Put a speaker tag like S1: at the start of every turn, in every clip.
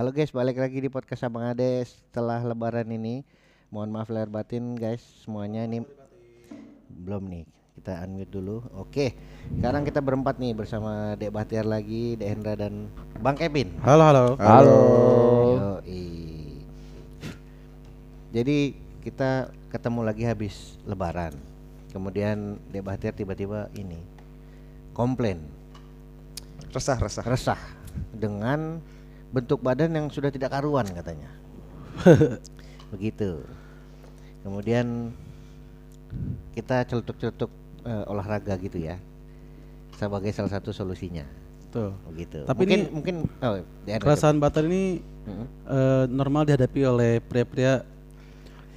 S1: Halo guys, balik lagi di podcast Abang Ade setelah lebaran ini. Mohon maaf lahir batin guys semuanya ini belum nih. Kita unmute dulu. Oke. Sekarang kita berempat nih bersama Dek Bahtiar lagi, Dek Hendra dan Bang Kevin.
S2: Halo halo.
S3: Halo.
S1: Yoi. Jadi kita ketemu lagi habis lebaran. Kemudian Dek Bahtiar tiba-tiba ini komplain,
S3: Resah resah.
S1: resah dengan bentuk badan yang sudah tidak karuan katanya. Begitu. Kemudian kita celetuk-celetuk eh, olahraga gitu ya. Sebagai salah satu solusinya.
S2: Tuh.
S1: Begitu.
S2: Tapi
S1: mungkin
S2: ini
S1: mungkin oh, Hendra
S2: Keresahan bater ini
S1: Mm-mm.
S2: eh, normal dihadapi oleh pria-pria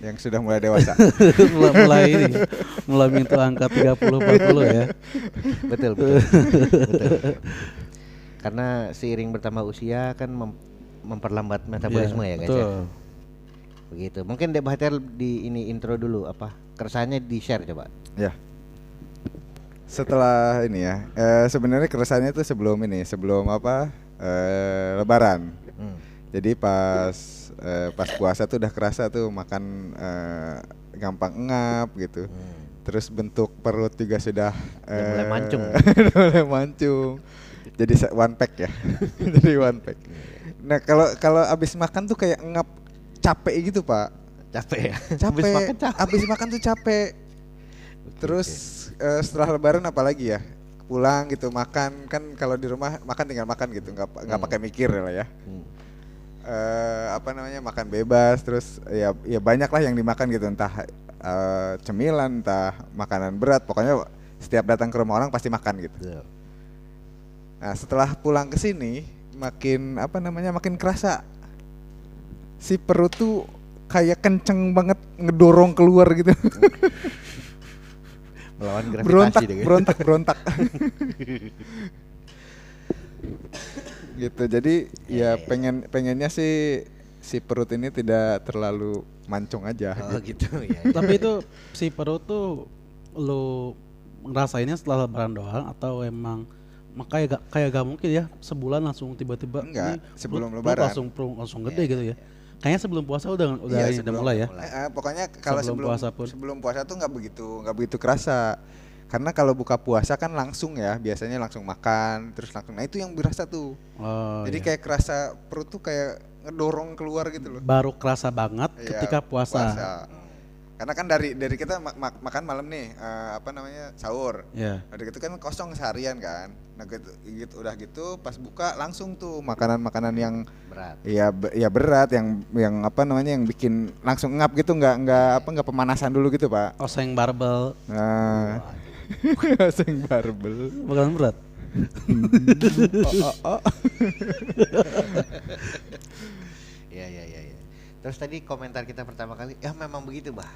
S3: Yang sudah mulai dewasa.
S2: mulai, mulai ini mulai menyentuh angka 30 40 ya.
S1: betul betul, betul. karena seiring bertambah usia kan mem- memperlambat metabolisme ya guys ya
S2: betul.
S1: begitu mungkin Dek Bahtiar di ini intro dulu apa keresahannya di share coba
S3: ya. Setelah ini ya, eh, sebenarnya keresahannya itu sebelum ini, sebelum apa? eh, lebaran.
S1: Hmm.
S3: Jadi pas eh, pas puasa tuh udah kerasa tuh makan eh, gampang engap gitu.
S1: Hmm.
S3: Terus bentuk perut juga sudah
S1: Udah mulai mancung.
S3: udah mulai mancung. Jadi one pack ya. Jadi one pack. Nah, kalau kalau abis makan tuh kayak ngap capek gitu, Pak.
S1: capek ya?
S3: Capek.
S1: Habis makan capek.
S3: Abis makan tuh capek. Terus eh, setelah lebaran apalagi ya? Pulang gitu makan. Kan kalau di rumah makan tinggal makan gitu. Nggak nggak
S1: Hmm.
S3: pakai mikir lah ya.
S1: Hmm.
S3: Eh, apa namanya makan bebas. Terus ya ya banyak lah yang dimakan gitu. Entah eh, cemilan entah makanan berat. Pokoknya setiap datang ke rumah orang pasti makan gitu.
S1: Betul.
S3: Nah setelah pulang ke sini makin apa namanya makin kerasa. Si perut tuh kayak kenceng banget ngedorong keluar gitu.
S1: Melawan gravitasi
S3: berontak
S1: deh
S3: berontak berontak. Gitu jadi
S1: Ya,
S3: ya,
S1: ya, ya.
S3: pengen pengennya sih si perut ini tidak terlalu mancung aja
S1: oh
S3: gitu.
S1: gitu ya
S2: Tapi itu si perut tuh lu ngerasainnya setelah lebaran doang atau emang mak- kayak gak, kayak gak mungkin ya sebulan langsung tiba-tiba
S3: Enggak,
S2: ini
S3: sebelum
S2: perut- perut
S3: lebaran.
S2: langsung perut langsung gede gitu ya. Kayaknya sebelum puasa udah udah
S3: Iya,
S2: ini, udah
S3: sebelum-
S2: mulai ya.
S1: mulai.
S3: Eh, pokoknya kalau
S2: Sebelum
S3: sebelum
S2: puasa pun.
S3: sebelum puasa tuh nggak begitu nggak begitu kerasa karena kalau buka puasa kan langsung ya biasanya langsung makan terus langsung nah itu yang berasa tuh
S2: Oh,
S3: jadi
S2: iya.
S3: kayak kerasa perut tuh kayak ngedorong keluar gitu loh
S2: baru kerasa banget
S3: Iya,
S2: ketika puasa.
S3: Karena kan dari dari kita mak- mak- makan malam nih eh, apa namanya sahur.
S2: Ya.
S3: Dari itu kan kosong seharian kan. Nah gitu, gitu udah gitu pas buka langsung tuh makanan-makanan yang
S1: berat
S3: ya be- ya berat yang yang apa namanya yang bikin langsung ngap gitu nggak nggak apa nggak pemanasan dulu gitu pak.
S2: Oseng barbel
S3: Nah, sing barbel.
S2: bakalan berat.
S3: Oh, oh, oh.
S1: terus tadi komentar kita pertama kali ya memang begitu bah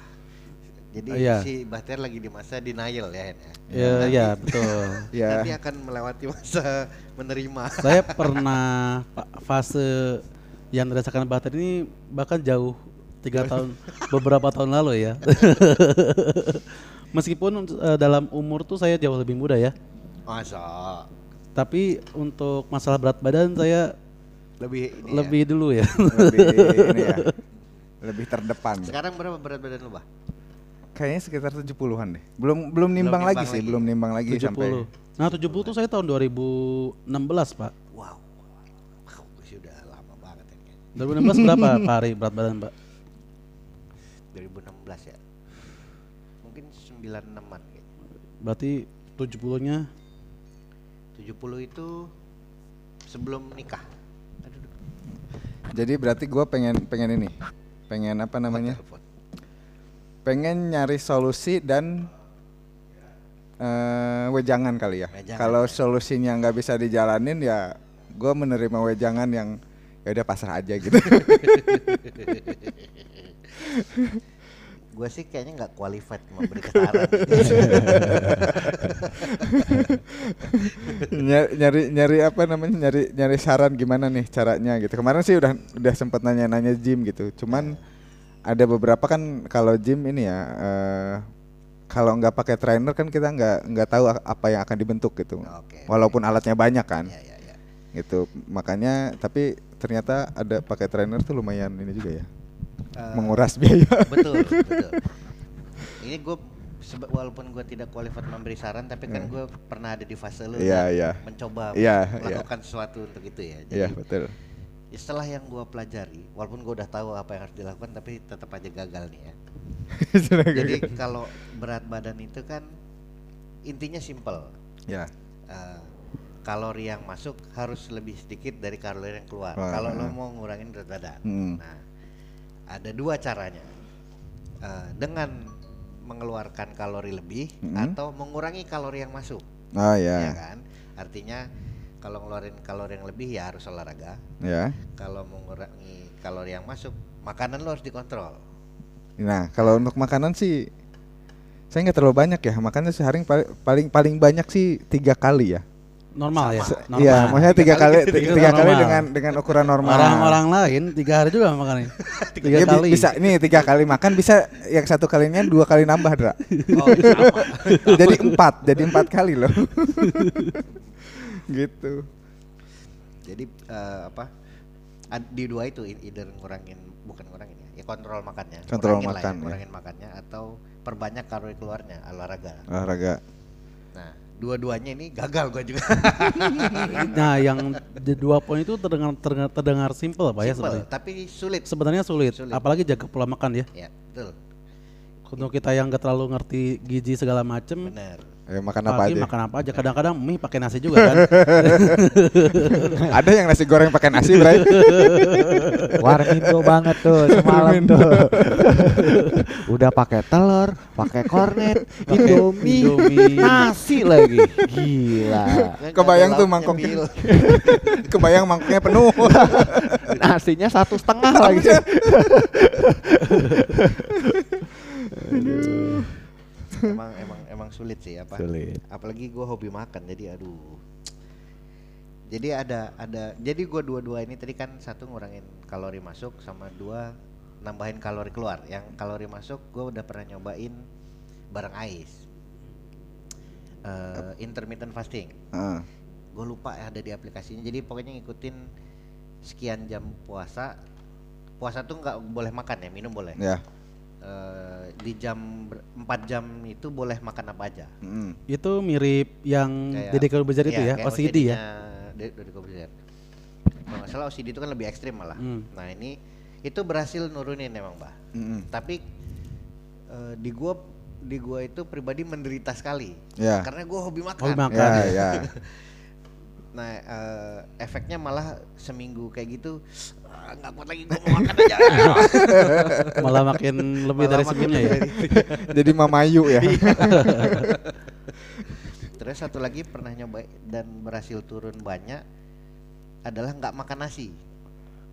S1: jadi
S2: Oh, iya.
S1: si Bahtiar lagi di masa denial ya ya
S2: Ya,
S1: Nanti-
S2: ya betul.
S3: Ya.
S1: nanti akan melewati masa menerima
S2: Saya pernah fa- fase yang dirasakan bater ini bahkan jauh tiga tahun beberapa tahun lalu ya. Meskipun eh, dalam umur tuh saya jauh lebih muda ya,
S1: masa
S2: tapi untuk masalah berat badan saya
S1: lebih ini
S2: lebih dulu ya.
S3: Lebih ini ya. Lebih terdepan.
S1: ya. sekarang berapa berat badan lu bah
S3: Kayaknya sekitar 70-an deh. Belum belum nimbang lagi
S1: nimbang
S3: sih,
S1: lagi.
S3: belum nimbang lagi
S2: 70.
S3: sampai
S2: Nah 70 tuh saya tahun 2016 pak.
S1: wow wow sudah lama banget ya kayaknya.
S2: 2016 berapa Pak Ari berat badan pak?
S1: 2016 ya mungkin 96an gitu.
S2: Berarti 70-nya
S1: 70 itu sebelum nikah.
S3: Jadi berarti gue pengen pengen ini, pengen apa namanya? Pengen nyari solusi dan eh wejangan kali ya. Kalau
S1: ya.
S3: solusinya nggak bisa dijalanin ya, gue menerima wejangan yang ya udah pasrah aja gitu.
S1: gue sih kayaknya nggak qualified memberi saran
S3: nyari, nyari nyari apa namanya? Nyari nyari saran gimana nih caranya gitu. Kemarin sih udah udah sempat nanya-nanya gym gitu. Cuman ada beberapa kan kalau gym ini ya eh, kalau nggak pakai trainer kan kita nggak nggak tahu apa yang akan dibentuk gitu.
S1: Oke.
S3: Walaupun alatnya banyak kan.
S1: ya ya ya
S3: gitu makanya tapi ternyata ada pakai trainer tuh lumayan ini juga ya.
S1: Eh,
S3: menguras biaya.
S1: betul betul ini gue walaupun gue tidak qualified memberi saran tapi kan
S3: Hmm.
S1: gue pernah ada di fase lu
S3: Iya,
S1: dan
S3: iya.
S1: mencoba
S3: Iya,
S1: melakukan sesuatu untuk itu ya jadi
S3: Iya, betul.
S1: setelah yang gue pelajari walaupun gue udah tahu apa yang harus dilakukan tapi tetap aja gagal nih ya jadi kalau berat badan itu kan intinya simple
S3: ya.
S1: Eh, kalori yang masuk harus lebih sedikit dari kalori yang keluar kalau lo mau ngurangin berat badan
S3: Hmm.
S1: nah ada dua caranya Eh, dengan mengeluarkan kalori lebih
S3: Mm-mm.
S1: atau mengurangi kalori yang masuk
S3: Oh
S1: ya
S3: ya.
S1: kan artinya kalau ngeluarin kalori yang lebih ya harus olahraga
S3: Ya.
S1: kalau mengurangi kalori yang masuk makanan lo harus dikontrol
S3: Nah, kalau untuk makanan sih saya nggak terlalu banyak ya. Makanya sehari paling paling paling banyak sih tiga kali ya.
S2: Normal ya. Normal.
S3: Iya, maksudnya tiga
S1: Tiga
S3: kali tiga, tiga kali
S2: normal.
S3: dengan dengan ukuran normal.
S2: Orang-orang lain tiga hari juga makannya. tiga
S3: Ya, bi-
S2: kali.
S3: bisa nih tiga kali makan bisa yang satu kalinya dua kali nambah Dra.
S1: oh
S3: jadi empat jadi empat kali loh gitu
S1: jadi eh, apa di dua itu either ngurangin bukan ngurangin ya ya kontrol makannya
S3: Kontrol
S1: Ngurangin lah
S3: makan,
S1: ya,
S3: ya.
S1: ngurangin makannya atau perbanyak kalori keluarnya olahraga
S3: olahraga
S1: dua-duanya ini gagal gua juga
S2: Nah, yang di dua poin itu terdengar terdengar, terdengar simple Pak ya sebenarnya.
S1: tapi sulit
S2: Sebenarnya sulit,
S1: Sulit.
S2: apalagi jaga pola makan ya.
S1: ya betul
S2: Untuk kita yang gak terlalu ngerti gizi segala macem,
S1: benar
S3: eh, makan apa
S2: pagi
S3: aja
S2: makan apa aja. Kadang-kadang mie pakai nasi juga kan.
S3: ada yang nasi goreng pakai nasi Bray
S4: Warmindo banget tuh semalam tuh. Udah pakai telur, pakai kornet,
S2: Pakai
S4: indomie,
S2: Indomie.
S4: nasi lagi. Gila.
S3: Kebayang tuh mangkoknya. Kebayang mangkuknya penuh
S4: Nasinya satu setengah lagi.
S1: emang emang emang sulit sih apa?
S4: Sulit.
S1: apalagi gua hobi makan jadi aduh. Jadi ada ada jadi gua dua-dua ini tadi kan satu ngurangin kalori masuk sama dua nambahin kalori keluar. Yang kalori masuk gua udah pernah nyobain bareng ais. Eh, intermittent fasting.
S3: Heeh.
S1: gue lupa ya ada di aplikasinya. Jadi pokoknya ngikutin sekian jam puasa. Puasa tuh nggak boleh makan ya minum boleh.
S3: Ya
S1: Eh, di jam 4 jam itu boleh makan apa aja
S3: Mm.
S2: itu mirip yang
S1: Kayak-
S2: Deddy Corbuzier itu
S1: iya,
S2: ya, OCD ya.
S1: OCD-nya De- Deddy Corbuzier. Kalau nggak salah OCD itu kan lebih ekstrim malah.
S2: Hmm.
S1: Nah ini itu berhasil nurunin emang mbak.
S3: Mm-mm.
S1: Tapi eh, di gua di gua itu pribadi menderita sekali.
S3: Ya.
S1: Karena gua hobi makan.
S2: Hobi makan.
S3: ya
S2: ya.
S3: ya
S1: Nah eh, efeknya malah seminggu kayak gitu "Ah, nggak kuat lagi gua mau makan aja.
S2: Malah makin lebih
S1: Malah
S2: dari sebelumnya ya.
S3: jadi mamayu ya
S1: Terus satu lagi pernah nyoba dan berhasil turun banyak adalah nggak makan nasi.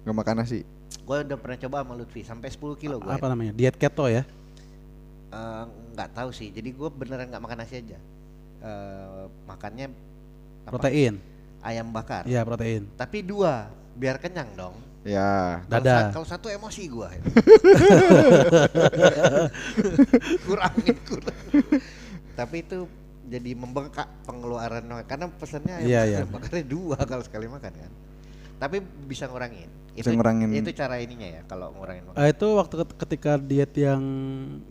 S3: nggak makan nasi
S1: Gue udah pernah coba sama Lutfi sampai 10 kilo gue.
S2: Apa namanya? Diet keto ya.
S1: Eh, nggak tahu sih. Jadi gue beneran nggak makan nasi aja. Eh, makannya apa?
S2: Protein.
S1: Ayam bakar.
S2: Iya, protein.
S1: Tapi dua, biar kenyang dong.
S3: Ya
S1: Kalau
S2: Dada.
S1: Kalau satu emosi gue. Kurangin kurang. Tapi itu jadi membengkak pengeluaran karena pesannya
S2: Iya, iya.
S1: ayam bakarnya dua kalau sekali makan kan. Tapi bisa ngurangin.
S3: Bisa ngurangin.
S1: Itu cara ininya ya kalau ngurangin makan.
S2: Eh, itu waktu ket- ketika diet yang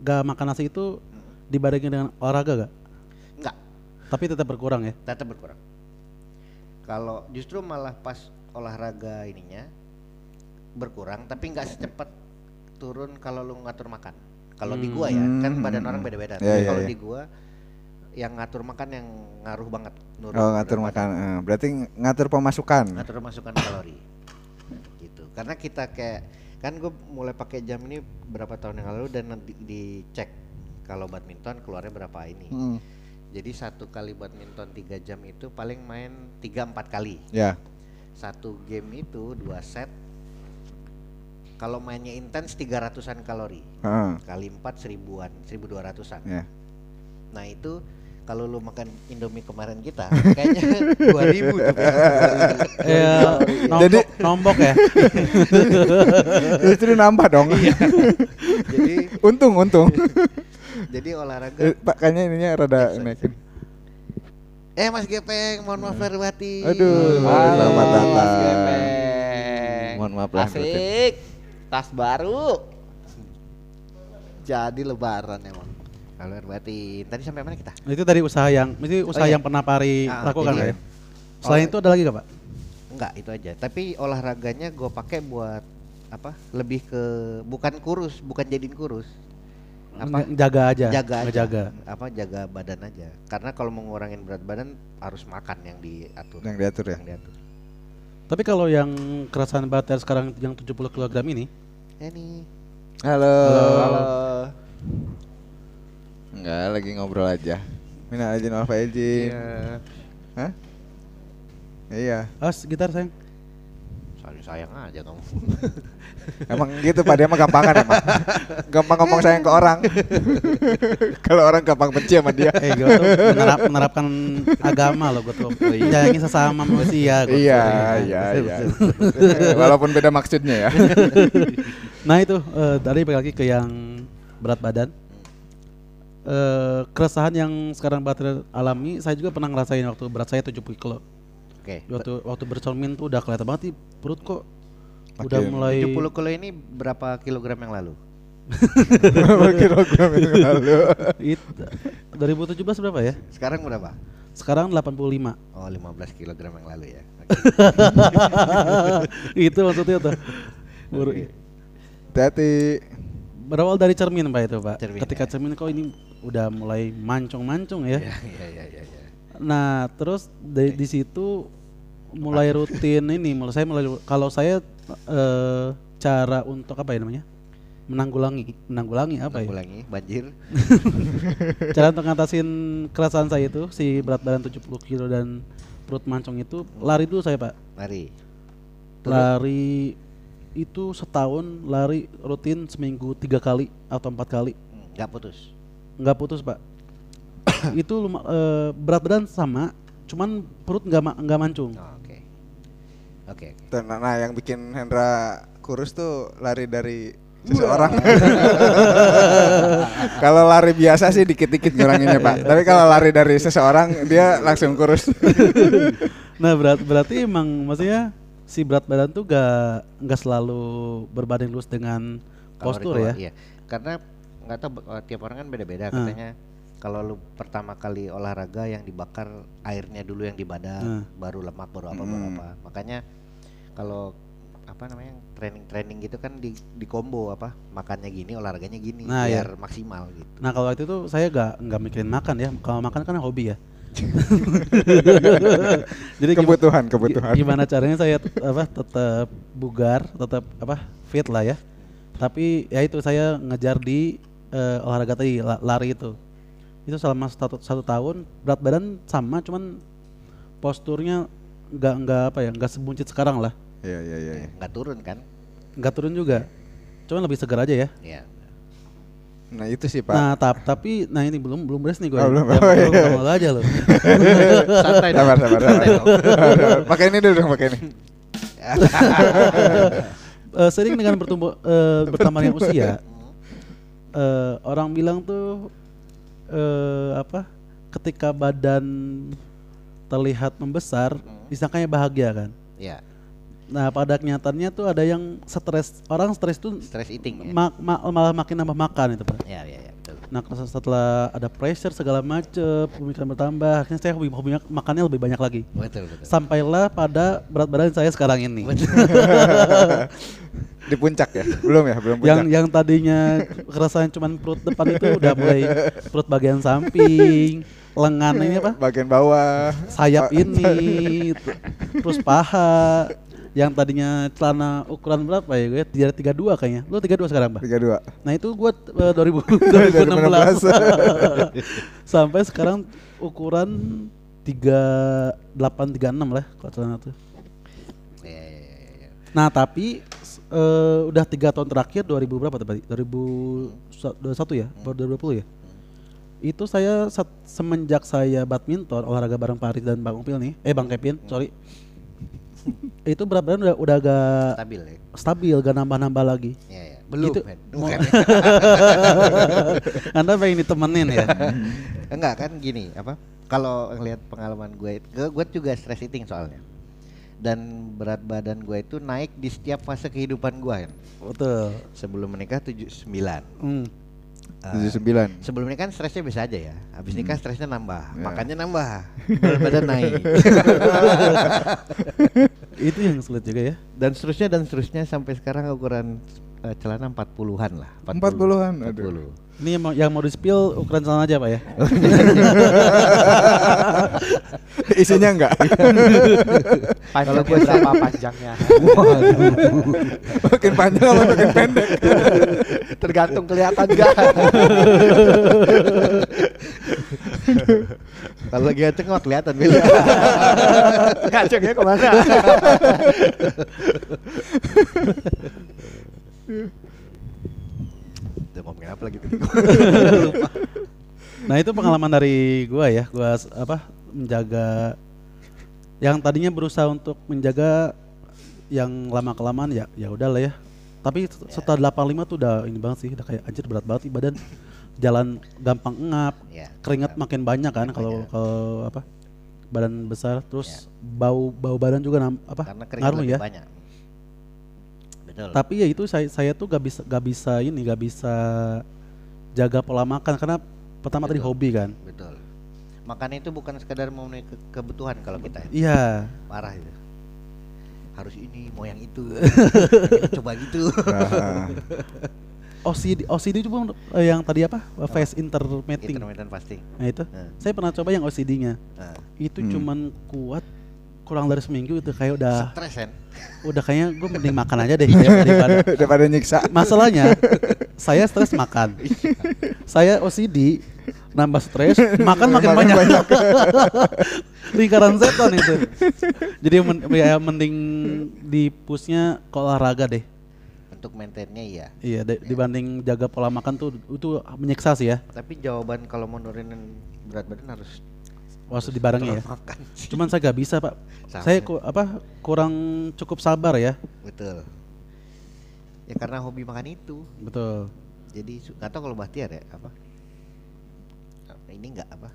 S2: gak makan nasi itu dibarengin dengan olahraga gak?
S1: Enggak.
S2: Tapi tetap berkurang ya.
S1: tetap berkurang. Kalau justru malah pas olahraga ininya berkurang, tapi nggak secepat turun kalau lu ngatur makan. Kalau di gua ya, kan
S3: Hmm.
S1: badan orang beda-beda. Tapi
S3: ya,
S1: kalau
S3: ya.
S1: di gua yang ngatur makan yang ngaruh banget nurun.
S3: oh ngatur makan eh, berarti ngatur pemasukan
S1: Ngatur masukan kalori. Gitu. Karena kita kayak kan gue mulai pakai jam ini berapa tahun yang lalu dan di- dicek kalau badminton keluarnya berapa ini.
S3: Mm.
S1: Jadi satu kali badminton tiga jam itu paling main tiga empat kali.
S3: ya
S1: Satu game itu dua set. Kalau mainnya intens 300-an kalori.
S3: Heeh.
S1: Kali empat seribuan, 1200-an.
S3: ya
S1: Nah itu kalau lu makan Indomie kemarin kita kayaknya 2000 tuh.
S2: Ya, nombok,
S3: Jadi-
S2: nombok ya.
S3: justru nambah dong
S1: jadi
S3: untung untung
S1: jadi olahraga.
S3: Eh, pak kayaknya ininya rada naikin
S1: Eh Mas Gepeng, mohon maaf lahir batin.
S3: Aduh, selamat
S4: Mas
S3: datang.
S4: Gepeng.
S3: Mohon maaf lah. rutin.
S4: Asik. Tas baru. Jadi lebaran emang.
S1: Kalau batin. Tadi sampai mana kita?
S2: Itu dari usaha yang itu usaha
S1: iya.
S2: yang pernah Pari
S1: Ah,
S2: lakukan
S1: ya.
S2: ya? Selain
S1: Oh.
S2: itu ada lagi gak Pak?
S1: Enggak, itu aja. Tapi olahraganya gue pakai buat apa? Lebih ke bukan kurus, bukan jadiin kurus. Apa?
S2: Jaga aja.
S1: Jaga aja.
S2: Ngejaga.
S1: Apa jaga badan aja. Karena kalau mau ngurangin berat badan harus makan yang diatur.
S3: Yang diatur ya.
S1: Yang diatur.
S2: Tapi kalau yang kerasan baterai sekarang yang 70 kg ini,
S1: nih.
S3: Halo.
S4: Halo.
S3: Enggak, lagi ngobrol aja. Mina aja wal faizin.
S1: Iya.
S3: Hah? Iya.
S2: as gitar sayang.
S1: Saling sayang aja kamu.
S3: Emang gitu Pak, dia mah gampangan emang. Gampang ngomong sayang ke orang. Kalau orang gampang benci sama dia.
S2: Eh gue tuh menerap, menerapkan agama loh gue tuh. Sayangi sesama manusia. gua tuh.
S3: Iya, iya, iya. Walaupun beda maksudnya ya.
S2: Nah itu eh, tadi balik lagi ke yang berat badan. Eh keresahan yang sekarang baterai alami, saya juga pernah ngerasain waktu berat saya 70 kilo.
S1: Oke.
S2: Waktu waktu bercermin tuh udah kelihatan banget nih perut kok udah
S3: Makin
S2: mulai
S1: 70 kilo ini berapa kilogram yang lalu?
S3: Berapa kilogram yang lalu?
S2: It, 2017 berapa ya?
S1: Sekarang berapa?
S2: Sekarang 85.
S1: Oh, 15 kilogram yang lalu ya.
S2: itu maksudnya tuh. Baru-
S3: Hati-hati.
S2: Berawal dari cermin Pak itu Pak.
S1: Cermin,
S2: Ketika
S1: ya.
S2: cermin kok ini udah mulai mancung-mancung ya.
S1: Iya, iya, iya, iya. iya.
S2: Nah, terus di, di situ mulai rutin ini, mulai saya mulai kalau saya eh, cara untuk apa ya namanya? menanggulangi, menanggulangi apa ya?
S1: Ulangi, banjir.
S2: Cara untuk ngatasin kerasan saya itu si berat badan 70 kilo dan perut mancung itu lari dulu saya, Pak.
S1: Mari.
S2: Lari itu setahun lari rutin seminggu tiga kali atau empat kali
S1: Nggak putus.
S2: nggak putus pak itu luma- eh, berat badan sama cuman perut nggak nggak mancung
S1: Oh, Oke. Oke, oke.
S3: Tuh, Nah, nah, yang bikin Hendra kurus tuh lari dari seseorang. kalau lari biasa sih dikit-dikit nguranginnya pak. Tapi kalau lari dari seseorang dia langsung kurus.
S2: nah berat berarti emang maksudnya si berat badan tuh gak nggak selalu berbanding lurus dengan postur ya
S1: Iya. Karena nggak tahu eh, tiap orang kan beda-beda
S2: Hmm.
S1: Kalau lu pertama kali olahraga yang dibakar airnya dulu yang di badan,
S2: Hmm.
S1: baru lemak baru apa baru apa. Makanya kalau apa namanya training-training gitu kan di di combo apa makannya gini olahraganya gini
S2: Nah, iya.
S1: biar maksimal gitu.
S2: nah kalau waktu itu saya gak nggak mikirin makan ya kalau makan kan hobi ya jadi
S3: kebutuhan, kebutuhan.
S2: gimana caranya saya apa tetap bugar tetap apa fit lah ya tapi ya itu saya ngejar di eh, olahraga tadi la- lari itu itu selama satu, satu tahun berat badan sama cuman posturnya nggak nggak apa ya nggak sebuncit sekarang lah
S3: Iya, iya, iya. iya.
S1: Nggak turun kan?
S2: nggak turun juga cuman lebih segar aja ya
S1: Iya.
S3: Nah itu sih pak.
S2: nah tap, tapi nah ini belum belum beres nih gue
S3: Oh, belum.
S2: Jangan-
S3: Oh, iya.
S2: belum ngomong aja loh
S1: Santai dong.
S3: sabar, sabar, sabar. pakai ini dulu dong, pakai ini.
S2: Eh, sering dengan bertumbuh eh, bertambahnya usia eh, orang bilang tuh eh, apa ketika badan terlihat membesar disangkanya bahagia kan
S1: Iya.
S2: nah pada kenyataannya tuh ada yang stres orang stres tuh
S1: Stress eating ya.
S2: ma- ma- malah makin nambah makan itu pak
S1: Iya, iya, iya, betul.
S2: nah setelah ada pressure segala macem pemikiran bertambah akhirnya saya hobi hobi makannya lebih banyak lagi
S1: Betul, betul.
S2: sampailah pada berat badan saya sekarang ini
S3: Di puncak ya? Belum ya, belum puncak.
S2: yang yang tadinya kerasain cuman perut depan itu udah mulai perut bagian samping lengan ini apa
S3: Bagian bawah.
S2: sayap ini terus paha yang tadinya celana ukuran berapa ya gue tiga tiga dua kayaknya lu tiga dua sekarang bah
S3: Tiga dua.
S2: nah itu gue uh, 2000 2016 sampai sekarang ukuran tiga delapan tiga enam lah kalau celana tuh
S1: iya, iya, iya.
S2: Nah tapi eh, udah tiga tahun terakhir 2000 berapa tadi? 2021 ya, baru 2020 ya. Itu saya semenjak saya badminton olahraga bareng Paris dan Bang Upil nih, eh Bang Kevin, sorry. itu berat badan udah udah agak
S1: Stabil ya.
S2: stabil, gak nambah-nambah lagi.
S1: Iya, iya. Belum,
S2: Gitu.
S1: Bukan.
S2: Anda pengen ditemenin ya?
S1: Enggak kan gini, apa? Kalau ngelihat pengalaman gue, gue juga stress eating soalnya. Dan berat badan gue itu naik di setiap fase kehidupan gue kan.
S2: Betul.
S1: Sebelum menikah 79.
S2: Hmm.
S1: Eh,
S3: 79.
S1: sebelum nikah kan stresnya biasa aja ya. Habis nikah stresnya nambah,
S3: Ya.
S1: makannya nambah, berat badan naik.
S2: Itu yang sulit juga ya.
S1: dan seterusnya dan seterusnya sampai sekarang ukuran eh, celana 40-an lah.
S3: 40-an, aduh.
S1: 40.
S2: Ini yang mau, yang mau di spill ukuran celana aja pak ya.
S3: Isinya enggak.
S4: Panjangnya berapa panjangnya?
S3: makin panjang apa makin pendek?
S4: Tergantung kelihatan gak?
S1: Kalau lagi ngaceng mah kelihatan Bil.
S4: Ngacengnya ke mana?
S1: Udah ngomongin apa lagi tuh?
S2: Nah itu pengalaman dari gua ya, gua apa menjaga yang tadinya berusaha untuk menjaga yang lama kelamaan ya ya udahlah ya. Tapi set- setelah 85 tuh udah ini banget sih, udah kayak anjir berat banget badan jalan gampang engap,
S1: Ya,
S2: keringat
S1: engap.
S2: makin banyak kan kalau kalau apa badan besar terus bau bau badan juga nam, apa
S1: Karena keringat
S2: ngaruh
S1: lebih
S2: ya.
S1: banyak. Betul.
S2: Tapi ya itu saya saya tuh gak bisa gak bisa ini gak bisa jaga pola makan karena pertama tadi
S1: Betul.
S2: hobi kan.
S1: Betul. Makan itu bukan sekadar memenuhi ke- kebutuhan kalau kita ya.
S2: Iya.
S1: parah itu. Harus ini, mau yang itu. Coba gitu.
S3: Nah,
S2: OCD OCD itu pun eh, yang tadi apa? Face intermitting.
S1: Intermittent fasting.
S2: Nah itu.
S1: Nah,
S2: Saya pernah coba yang OCD-nya.
S1: nah.
S2: Itu
S3: Hmm.
S2: cuman kuat kurang dari seminggu itu kayak udah
S1: Stres kan?
S2: udah kayaknya gue mending makan aja deh daripada
S3: daripada nyiksa.
S2: masalahnya saya stres makan. Saya OCD nambah stres makan makin
S3: Makan
S2: banyak, lingkaran setan itu. Jadi men ya mending di pushnya ke olahraga deh.
S1: Untuk maintainnya iya.
S2: iya de- dibanding jaga pola makan tuh itu menyiksa sih ya.
S1: Tapi jawaban kalau mau nurunin berat badan harus
S2: harus dibarengi ya cuman saya gak bisa pak
S1: Sama.
S2: saya ku, apa kurang cukup sabar ya
S1: Betul. Ya karena hobi makan itu.
S2: betul
S1: Jadi nggak tahu kalau Bahtiar ya apa? Ini enggak apa?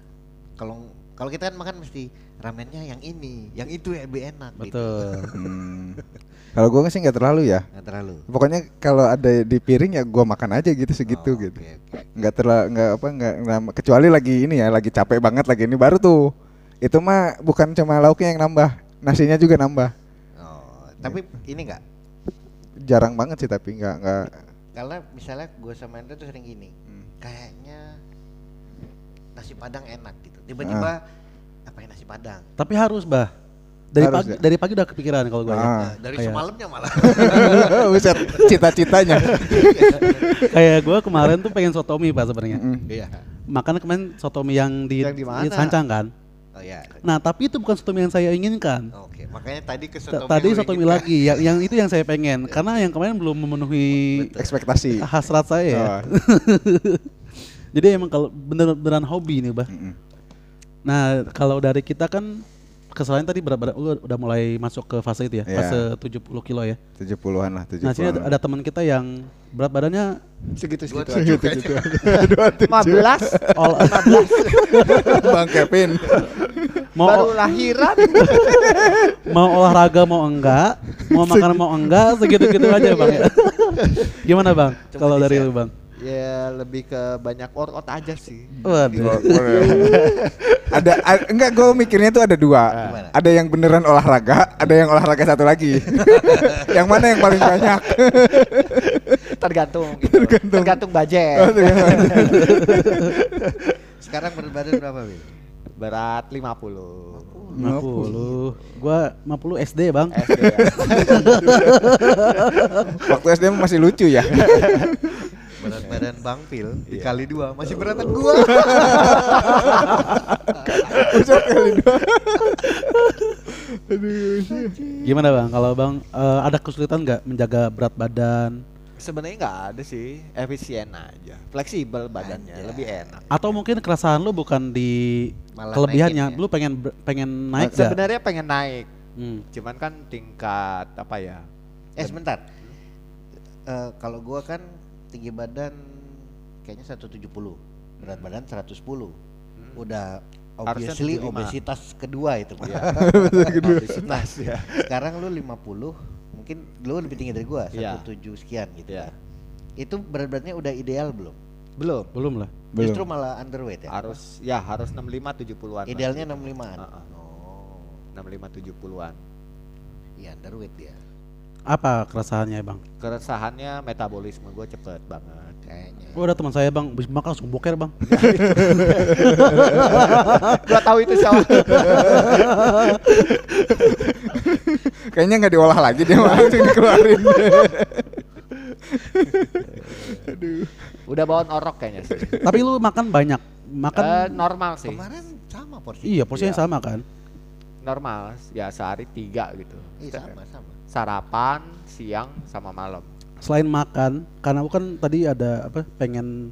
S1: Kalau kalau kita kan makan mesti ramennya yang ini, yang itu ya lebih enak gitu.
S2: betul
S3: Hmm. Kalau gue sih nggak terlalu ya.
S1: Nggak terlalu.
S3: Pokoknya kalau ada di piring ya gue makan aja gitu segitu
S1: Oh,
S3: gitu.
S1: oke, oke.
S3: Nggak terlalu nggak apa nggak nggak- kecuali lagi ini ya lagi capek banget lagi ini baru tuh. Itu mah bukan cuma lauknya yang nambah, nasinya juga nambah.
S1: Oh, tapi ini enggak
S3: Jarang banget sih tapi nggak nggak.
S1: karena misalnya gue sama Anda tuh sering gini
S3: Hmm.
S1: kayaknya nasi padang enak gitu tiba-tiba apa yang nasi padang
S2: tapi harus bah dari
S3: Harus
S2: pagi
S3: ya?
S2: dari pagi udah kepikiran kalau gue ya
S3: Ah.
S1: Nah, dari
S2: Kayak-
S1: semalamnya malah
S3: Buset, cita-citanya.
S2: kayak gue kemarin tuh pengen sotomi pak sebenarnya
S3: Mm.
S1: iya
S2: makanya kemarin sotomi yang di,
S1: Yang di mana?
S2: Sancang kan
S1: oh ya
S2: nah tapi itu bukan sotomi yang saya inginkan
S1: oke makanya tadi ke sotomi
S2: tadi sotomi lagi yang yang itu yang saya pengen karena yang kemarin belum memenuhi
S3: Ekspektasi.
S2: hasrat saya ya
S3: Oh.
S2: jadi emang kalau bener-beneran hobi nih bah
S3: Mm-mm.
S2: Nah kalau dari kita kan kesalahan tadi berat berat udah, udah mulai masuk ke fase itu ya
S3: Iya.
S2: fase 70 kilo ya
S3: 70-an lah, 70-an.
S2: nah sini ada, ada teman kita yang berat badannya
S4: Segitu
S1: Dua
S4: segitu.
S1: tujuh
S4: aja. 15
S2: all,
S3: Bang Kevin.
S2: mau
S4: baru lahiran.
S2: mau olahraga mau enggak mau makan mau enggak segitu-gitu aja bang ya gimana bang
S1: Coba
S2: kalau dari lu bang
S4: ya lebih ke banyak workout aja sih.
S2: waduh
S3: ada, a- enggak gue mikirnya tuh ada dua.
S1: Gimana?
S3: Ada yang beneran olahraga, ada yang olahraga satu lagi. yang mana yang paling banyak?
S4: Tergantung gitu. Tergantung, budget.
S3: Oh, tergantung.
S1: sekarang berat badan berapa Bil?
S4: Berat 50.
S2: 50 gua 50 SD bang
S4: SD ya.
S3: Waktu SD masih lucu ya.
S1: Berat badan Bang Pil
S4: Iya.
S1: dikali dua masih beratan gua
S3: Buset kali dua.
S2: gimana bang kalau bang eh, ada kesulitan nggak menjaga berat badan
S4: Sebenarnya nggak ada sih, efisien aja. Fleksibel badannya,
S1: Anjay.
S4: lebih enak.
S2: atau mungkin keresahan lu bukan di
S1: Malah
S2: kelebihannya
S1: ya?
S2: lu pengen pengen naik gak?
S4: Sebenarnya pengen naik,
S2: Hmm.
S4: cuman kan tingkat apa ya?
S1: eh sebentar Eh, kalau gua kan tinggi badan kayaknya 170 berat badan 110 udah
S4: Harusnya
S1: obviously
S4: 75.
S1: obesitas kedua itu Pak.
S4: Iya. Obesitas ya.
S1: Sekarang lu 50, mungkin lu lebih tinggi dari gua,
S4: Iya.
S1: 17 sekian gitu.
S4: Iya.
S1: kan. Itu berat beratnya udah ideal belum?
S4: Belum.
S2: Belum lah.
S3: Belum.
S1: Justru malah underweight ya.
S4: Harus ya harus 65 70-an. lah.
S1: Idealnya 65-an.
S4: Heeh.
S1: Oh.
S4: 65 70-an.
S1: Iya, underweight dia.
S2: Apa keresahannya bang?
S4: Keresahannya metabolisme gue cepet banget.
S1: Kayaknya.
S2: Oh ada teman saya bang, habis makan langsung boker bang.
S4: Gua tahu itu siapa.
S3: Kayaknya nggak diolah lagi dia malah langsung dikeluarin.
S4: Udah bawaan orok kayaknya sih.
S2: Tapi lu makan banyak, makan.
S4: Eh, normal sih.
S1: Kemarin sama porsi.
S2: iya porsinya
S4: Iya.
S2: sama kan?
S4: Normal. Ya sehari tiga gitu.
S1: Iya, sama, sama.
S4: Sarapan, siang, sama malam.
S2: Selain makan, karena aku kan tadi ada apa pengen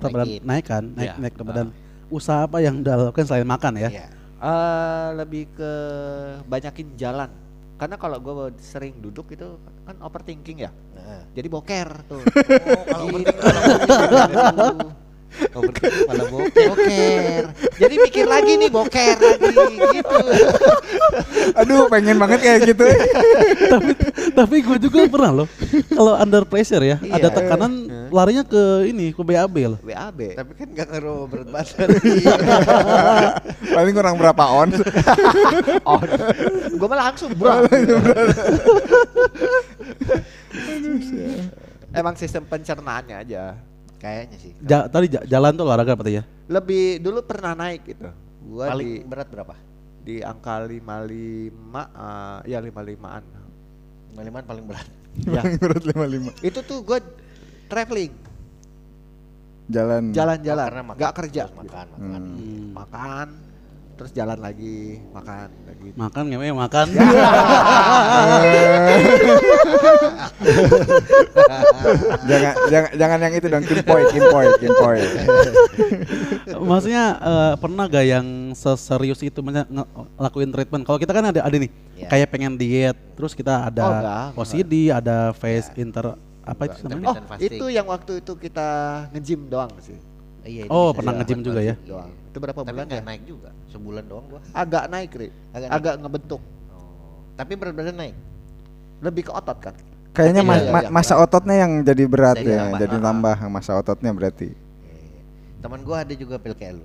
S1: Naikin.
S2: naik kan, naik
S4: Iya.
S2: naik berat badan. Usaha apa yang dilakukan selain makan ya?
S1: Iya.
S4: Eh lebih ke banyakin jalan. Karena kalau gue sering duduk itu kan overthinking ya.
S1: Heeh.
S4: Jadi boker tuh.
S1: Oh, kalau
S4: Gitu.
S1: overthinking. Overthinking malah boker.
S4: boker. Jadi mikir lagi nih boker lagi gitu.
S3: Aduh, pengen banget kayak gitu.
S2: tapi tapi gue juga pernah loh. Kalau under pressure ya,
S4: Iya.
S2: ada tekanan larinya ke ini ke BAB loh.
S4: WAB.
S1: Tapi kan gak ngaruh berat badan.
S3: Paling kurang berapa ons.
S4: Oh, gue malah langsung bro. Emang sistem pencernaannya aja.
S1: Kayaknya sih.
S2: Ja- tadi ja- jalan tuh olahraga berarti ya?
S4: Lebih dulu pernah naik gitu. Gua
S1: Paling
S4: di
S1: berat berapa?
S4: di angka 55 eh, ya 55-an.
S1: 55 paling berat.
S4: ya.
S3: Paling berat 55.
S4: Itu tuh gue traveling,
S3: Jalan.
S1: Oh,
S4: jalan-jalan,
S1: karena makan
S4: nggak kerja.
S1: Makan, makan.
S2: Hmm.
S4: Makan, terus jalan lagi, makan lagi.
S2: Makan ngewe makan.
S3: jangan jangan jangan yang itu dong kimpoy kimpoy kimpoy.
S2: Maksudnya eh, pernah gak yang seserius itu ngelakuin treatment? Kalau kita kan ada ada nih,
S1: Iya.
S2: kayak pengen diet, terus kita ada
S4: Oh, enggak,
S2: OCD, ada face inter apa itu namanya?
S4: Oh,
S1: fasting.
S4: itu yang waktu itu kita nge-gym doang sih.
S1: Iya, itu
S2: Oh, pernah nge-gym juga ya?
S4: Doang. Itu berapa
S1: Tapi
S4: bulan ya?
S1: naik juga. Sebulan doang gua.
S4: Agak naik, Ri.
S1: Agak
S4: Agak,
S1: naik.
S4: ngebentuk.
S1: Oh. Tapi berat badan naik.
S4: Lebih ke otot kan?
S3: Kayaknya
S4: Iya,
S3: ma-
S4: iya,
S3: ma-
S4: iya.
S3: masa ototnya yang jadi berat
S1: Jadi
S3: ya,
S1: tambah.
S3: jadi
S4: Ah.
S3: tambah masa ototnya berarti.
S1: Iya. Teman gua ada juga pil kayak lu.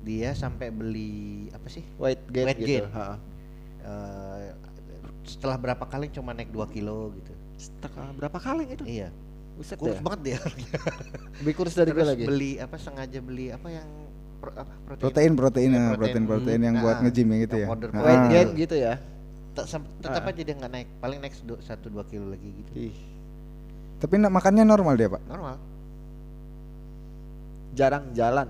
S1: Dia sampai beli apa sih?
S4: Weight gain
S1: Weight
S4: gitu.
S1: gain.
S4: Ha.
S1: Eh, setelah berapa kali cuma naik 2 kilo gitu.
S4: Setengah berapa kali itu?
S1: Iya.
S4: Buset
S1: Kurus
S4: deh.
S1: banget dia.
S4: Lebih kurus dari gue
S1: Terus
S4: lagi.
S1: beli apa sengaja beli apa yang pro- apa,
S3: Protein protein
S1: Iya,
S3: ah, protein protein yang buat
S1: Nah,
S3: nge-gym ya gitu
S1: yang
S3: ya.
S1: powder
S3: Ah.
S4: Weight gain gitu ya.
S1: Tetap
S4: Ah.
S1: aja dia nggak naik. Paling naik 1 2 kilo lagi gitu.
S4: Ih,
S3: Tapi makannya normal dia, Pak.
S1: Normal.
S4: jarang jalan.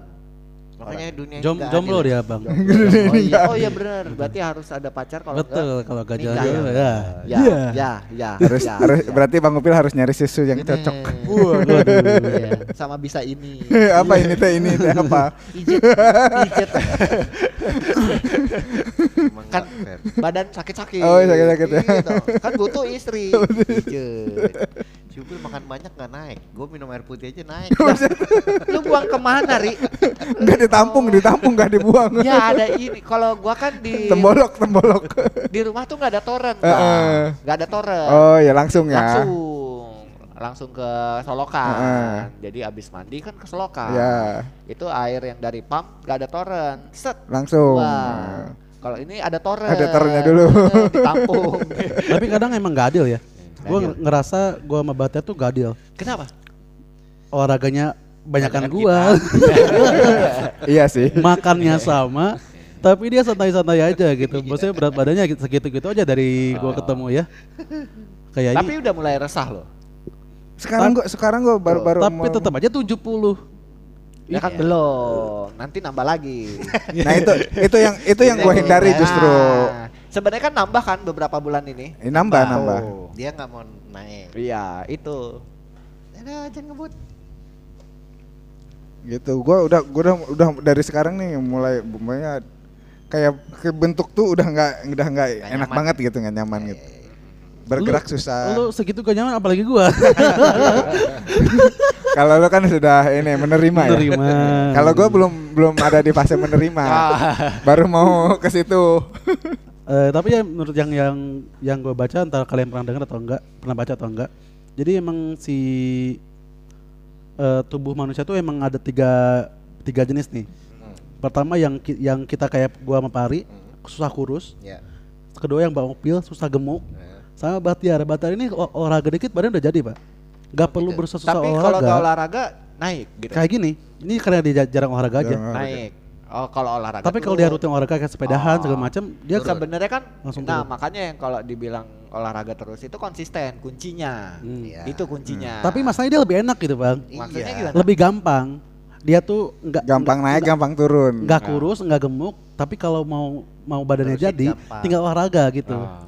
S1: Makanya dunia ini
S2: Jom, jomblo
S1: adil.
S2: dia bang.
S4: Oh iya, oh iya benar. Berarti harus ada pacar kalau
S2: Betul, kalau gak
S1: nikah
S2: jalan
S1: ya.
S2: ya.
S4: Ya,
S2: Iya.
S4: ya, ya.
S3: Harus
S4: ya,
S3: harus
S4: ya.
S3: berarti Bang Upil harus nyari susu yang
S1: Gini.
S3: cocok.
S4: Iya, sama bisa ini.
S3: apa ini teh ini teh apa?
S4: Pijet, Kan badan sakit-sakit.
S3: Oh, sakit-sakit ya.
S4: Iya dong. Kan butuh istri.
S1: Pijet. Cupil makan banyak nggak naik. Gue minum air putih aja naik.
S4: Lu buang ke mana, Ri?
S3: Enggak ditampung, ditampung enggak dibuang.
S4: Ya ada ini. Kalau gua kan di
S3: Tembolok, tembolok.
S4: di rumah tuh nggak ada torrent,
S3: Eh, eh.
S4: Bang. Nggak ada torrent.
S3: Oh, ya langsung ya.
S4: langsung langsung ke solokan.
S3: Heeh.
S4: Jadi abis mandi kan ke solokan.
S3: Ya,
S4: Itu air yang dari pump nggak ada torrent. Set.
S3: langsung.
S4: Wah. Kalau ini ada torrent.
S3: Ada torrentnya dulu.
S4: Ditampung.
S2: Tapi kadang emang gak adil ya. Gue ngerasa gue sama Bata tuh gak adil.
S4: Kenapa?
S2: Olahraganya banyakan gua,
S3: iya sih.
S2: makannya sama, tapi dia santai-santai aja gitu. Maksudnya berat badannya gitu- segitu-gitu aja dari gua ketemu ya. Kayak
S4: Tapi
S2: ini.
S4: udah mulai resah loh.
S3: Sekarang gua sekarang gua baru-baru
S2: Tapi tetap aja 70.
S4: Ya kan belum. Nanti nambah lagi.
S3: Nah, itu itu yang itu yang gua hindari justru.
S4: Sebenarnya kan nambah kan beberapa bulan ini.
S3: Ini nambah, nambah.
S4: Oh.
S1: Dia nggak mau naik.
S4: Iya, itu.
S1: Ada jangan ngebut.
S3: Gitu. Gua udah gua udah, udah dari sekarang nih mulai pokoknya kayak ke bentuk tuh udah nggak udah nggak enak
S1: nyaman.
S3: banget gitu nggak nyaman gitu. Bergerak susah.
S2: Lu segitu gak nyaman apalagi gua.
S3: Kalau lo kan sudah ini menerima, ya.
S2: Menerima.
S3: Kalau gue belum belum ada di fase menerima. Baru mau ke situ.
S2: Eh, tapi ya menurut yang yang yang gue baca entah kalian pernah dengar atau enggak, pernah baca atau enggak. Jadi emang si eh, tubuh manusia tuh emang ada tiga tiga jenis nih. Pertama yang ki- yang kita kayak gua sama Pari susah kurus.
S1: Ya.
S2: Kedua yang Bang Opil susah gemuk.
S1: Nah,
S2: Sama Batiar. Batiar ini ol- olahraga dikit badan udah jadi pak. Gak perlu
S1: gitu.
S2: bersusah
S4: Tapi kalau
S2: olahraga.
S4: olahraga naik gitu.
S2: Kayak gini. Ini karena dia ja- jarang olahraga aja.
S3: Jarang olahraga.
S4: naik. Oh kalau olahraga.
S2: Tapi kalau dia rutin olahraga kayak sepedahan
S4: Oh.
S2: segala macam, dia
S4: sebenarnya kan
S2: Langsung
S4: nah
S2: turun.
S4: makanya yang kalau dibilang olahraga terus itu konsisten kuncinya.
S2: Hmm.
S1: Iya.
S4: Itu kuncinya.
S2: Tapi masalahnya dia lebih enak gitu bang.
S4: maksudnya
S1: Iya.
S4: gimana?
S2: Lebih gampang. Dia tuh nggak
S3: Gampang
S2: nggak-
S3: naik, gampang turun.
S2: nggak kurus, nggak gemuk. Tapi kalau mau mau badannya
S1: Terusin
S2: jadi,
S1: gampang.
S2: tinggal olahraga gitu.
S4: Oh.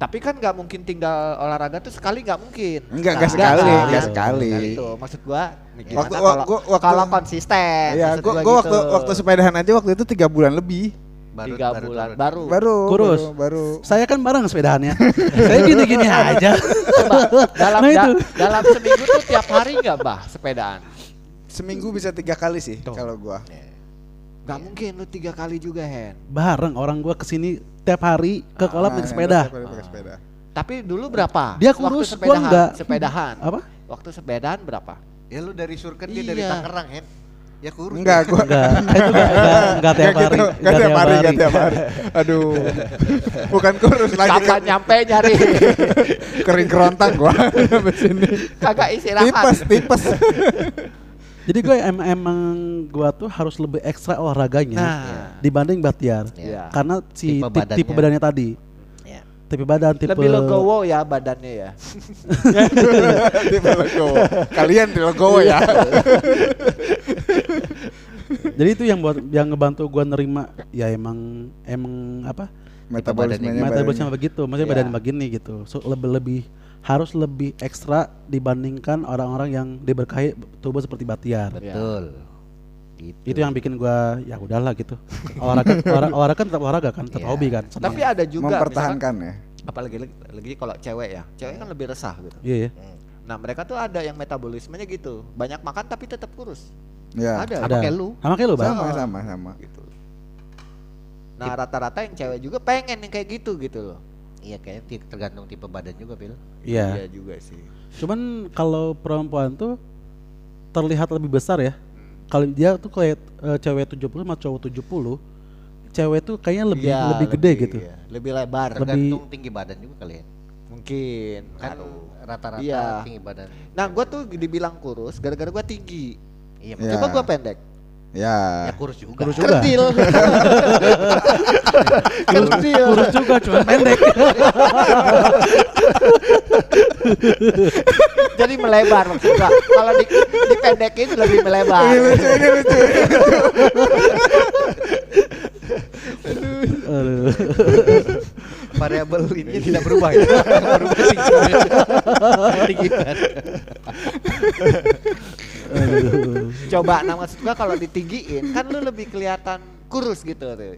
S4: Tapi kan nggak mungkin tinggal olahraga tuh sekali nggak mungkin.
S3: Enggak,
S2: Nah,
S3: enggak sekali,
S2: nggak.
S3: enggak sekali.
S4: Itu maksud gua
S3: Waktu-
S4: kalau
S3: gua- waktu-
S4: kalau konsisten.
S3: Iya, gua,
S4: gua
S3: gua waktu
S4: gitu.
S3: waktu sepedahan aja waktu itu tiga bulan lebih.
S1: baru
S4: tiga
S1: baru
S4: bulan baru.
S3: Baru,
S2: Kurus.
S3: baru, baru.
S2: Saya kan bareng sepedahannya. Saya gini-gini aja.
S4: Coba dalam
S2: Nah,
S4: da- dalam seminggu tuh tiap hari nggak bah sepedaan?
S3: Seminggu bisa tiga kali sih kalau gua.
S4: Nggak mungkin lu tiga kali juga Hen.
S2: bareng orang gua ke sini tiap hari ke kolam
S3: Nah,
S2: naik sepeda.
S3: pakai sepeda.
S4: Tapi dulu berapa?
S2: Dia
S4: Waktu
S2: kurus, gua
S4: sepedahan,
S2: enggak.
S4: Sepedahan.
S2: Apa?
S4: Waktu sepedahan berapa?
S1: Ya lu dari Surken dia dari
S4: Iya.
S1: Tangerang, Hen. Ya kurus.
S3: Enggak, gua
S2: Enggak, itu enggak, enggak, enggak tiap hari.
S3: enggak tiap hari, enggak tiap hari. Aduh. Bukan kurus lagi
S4: Kapan
S3: kan
S4: nyampe nyari?
S3: kering kerontang gua sini.
S4: Kagak istirahat.
S3: Tipes, tipes.
S2: Jadi gue em- emang gua tuh harus lebih ekstra olahraganya
S4: Nah.
S2: dibanding Batiar.
S4: Iya.
S2: Karena si
S1: Tipe
S2: tipe,
S1: badannya.
S2: tipe badannya tadi.
S1: Ya.
S2: Tipe badan, tipe
S4: Lebih legowo ya badannya ya.
S3: Tipe legowo. Kalian di legowo ya.
S2: Jadi itu yang buat yang ngebantu gua nerima ya emang emang apa?
S3: Metabolismenya
S2: Metabolisme begitu, maksudnya
S4: Iya.
S2: badan begini gitu. So, lebih lebih harus lebih ekstra dibandingkan orang-orang yang diberkahi tubuh seperti Batiar.
S1: Betul. Gitu.
S2: Itu yang bikin gua ya udahlah gitu. Olahraga olahraga, olahraga kan tetap olahraga kan, tetap
S1: Iya.
S2: hobi kan. senang.
S4: Tapi ada juga
S3: Mempertahankan ya.
S4: misalkan, apalagi lagi, lagi kalau cewek ya. Cewek kan lebih resah gitu.
S2: Iya ya.
S1: Hmm.
S4: Nah, mereka tuh ada yang metabolismenya gitu. Banyak makan tapi tetap kurus.
S3: Ya.
S4: Ada.
S2: Ada.
S1: kayak lu.
S2: Sama kayak lu, Bang.
S3: Sama, sama, sama.
S4: gitu. Nah, rata-rata yang cewek juga pengen yang kayak gitu gitu loh.
S1: Iya kayaknya tergantung tipe badan juga, Pil.
S2: Iya.
S4: Iya juga sih.
S2: Cuman kalau perempuan tuh terlihat lebih besar ya. Kalau dia tuh kayak eh, cewek 70 sama cowok 70, cewek tuh kayaknya lebih
S4: Iya,
S2: lebih gede gitu.
S4: iya. Lebih lebar.
S2: Lebih-
S1: Tergantung tinggi badan juga kali ya.
S4: Mungkin
S1: Kan rata-rata
S4: Iya.
S1: tinggi badan.
S4: Nah, gua tuh dibilang kurus gara-gara gua tinggi.
S1: Iya,
S3: Iya.
S4: Coba gua pendek.
S3: Ya.
S1: ya kurus juga.
S2: Kurus juga.
S4: Kerdil.
S2: Kurus juga cuma pendek.
S4: Jadi melebar maksud gua. Kalau di, dipendekin lebih melebar.
S3: Ini lucu, ini lucu.
S2: Aduh.
S1: Variabel ini tidak berubah ya. berubah tinggi. tinggi badan.
S2: Aduh.
S4: Coba nah maksud gua kalau ditinggiin kan lu lebih kelihatan kurus gitu tuh.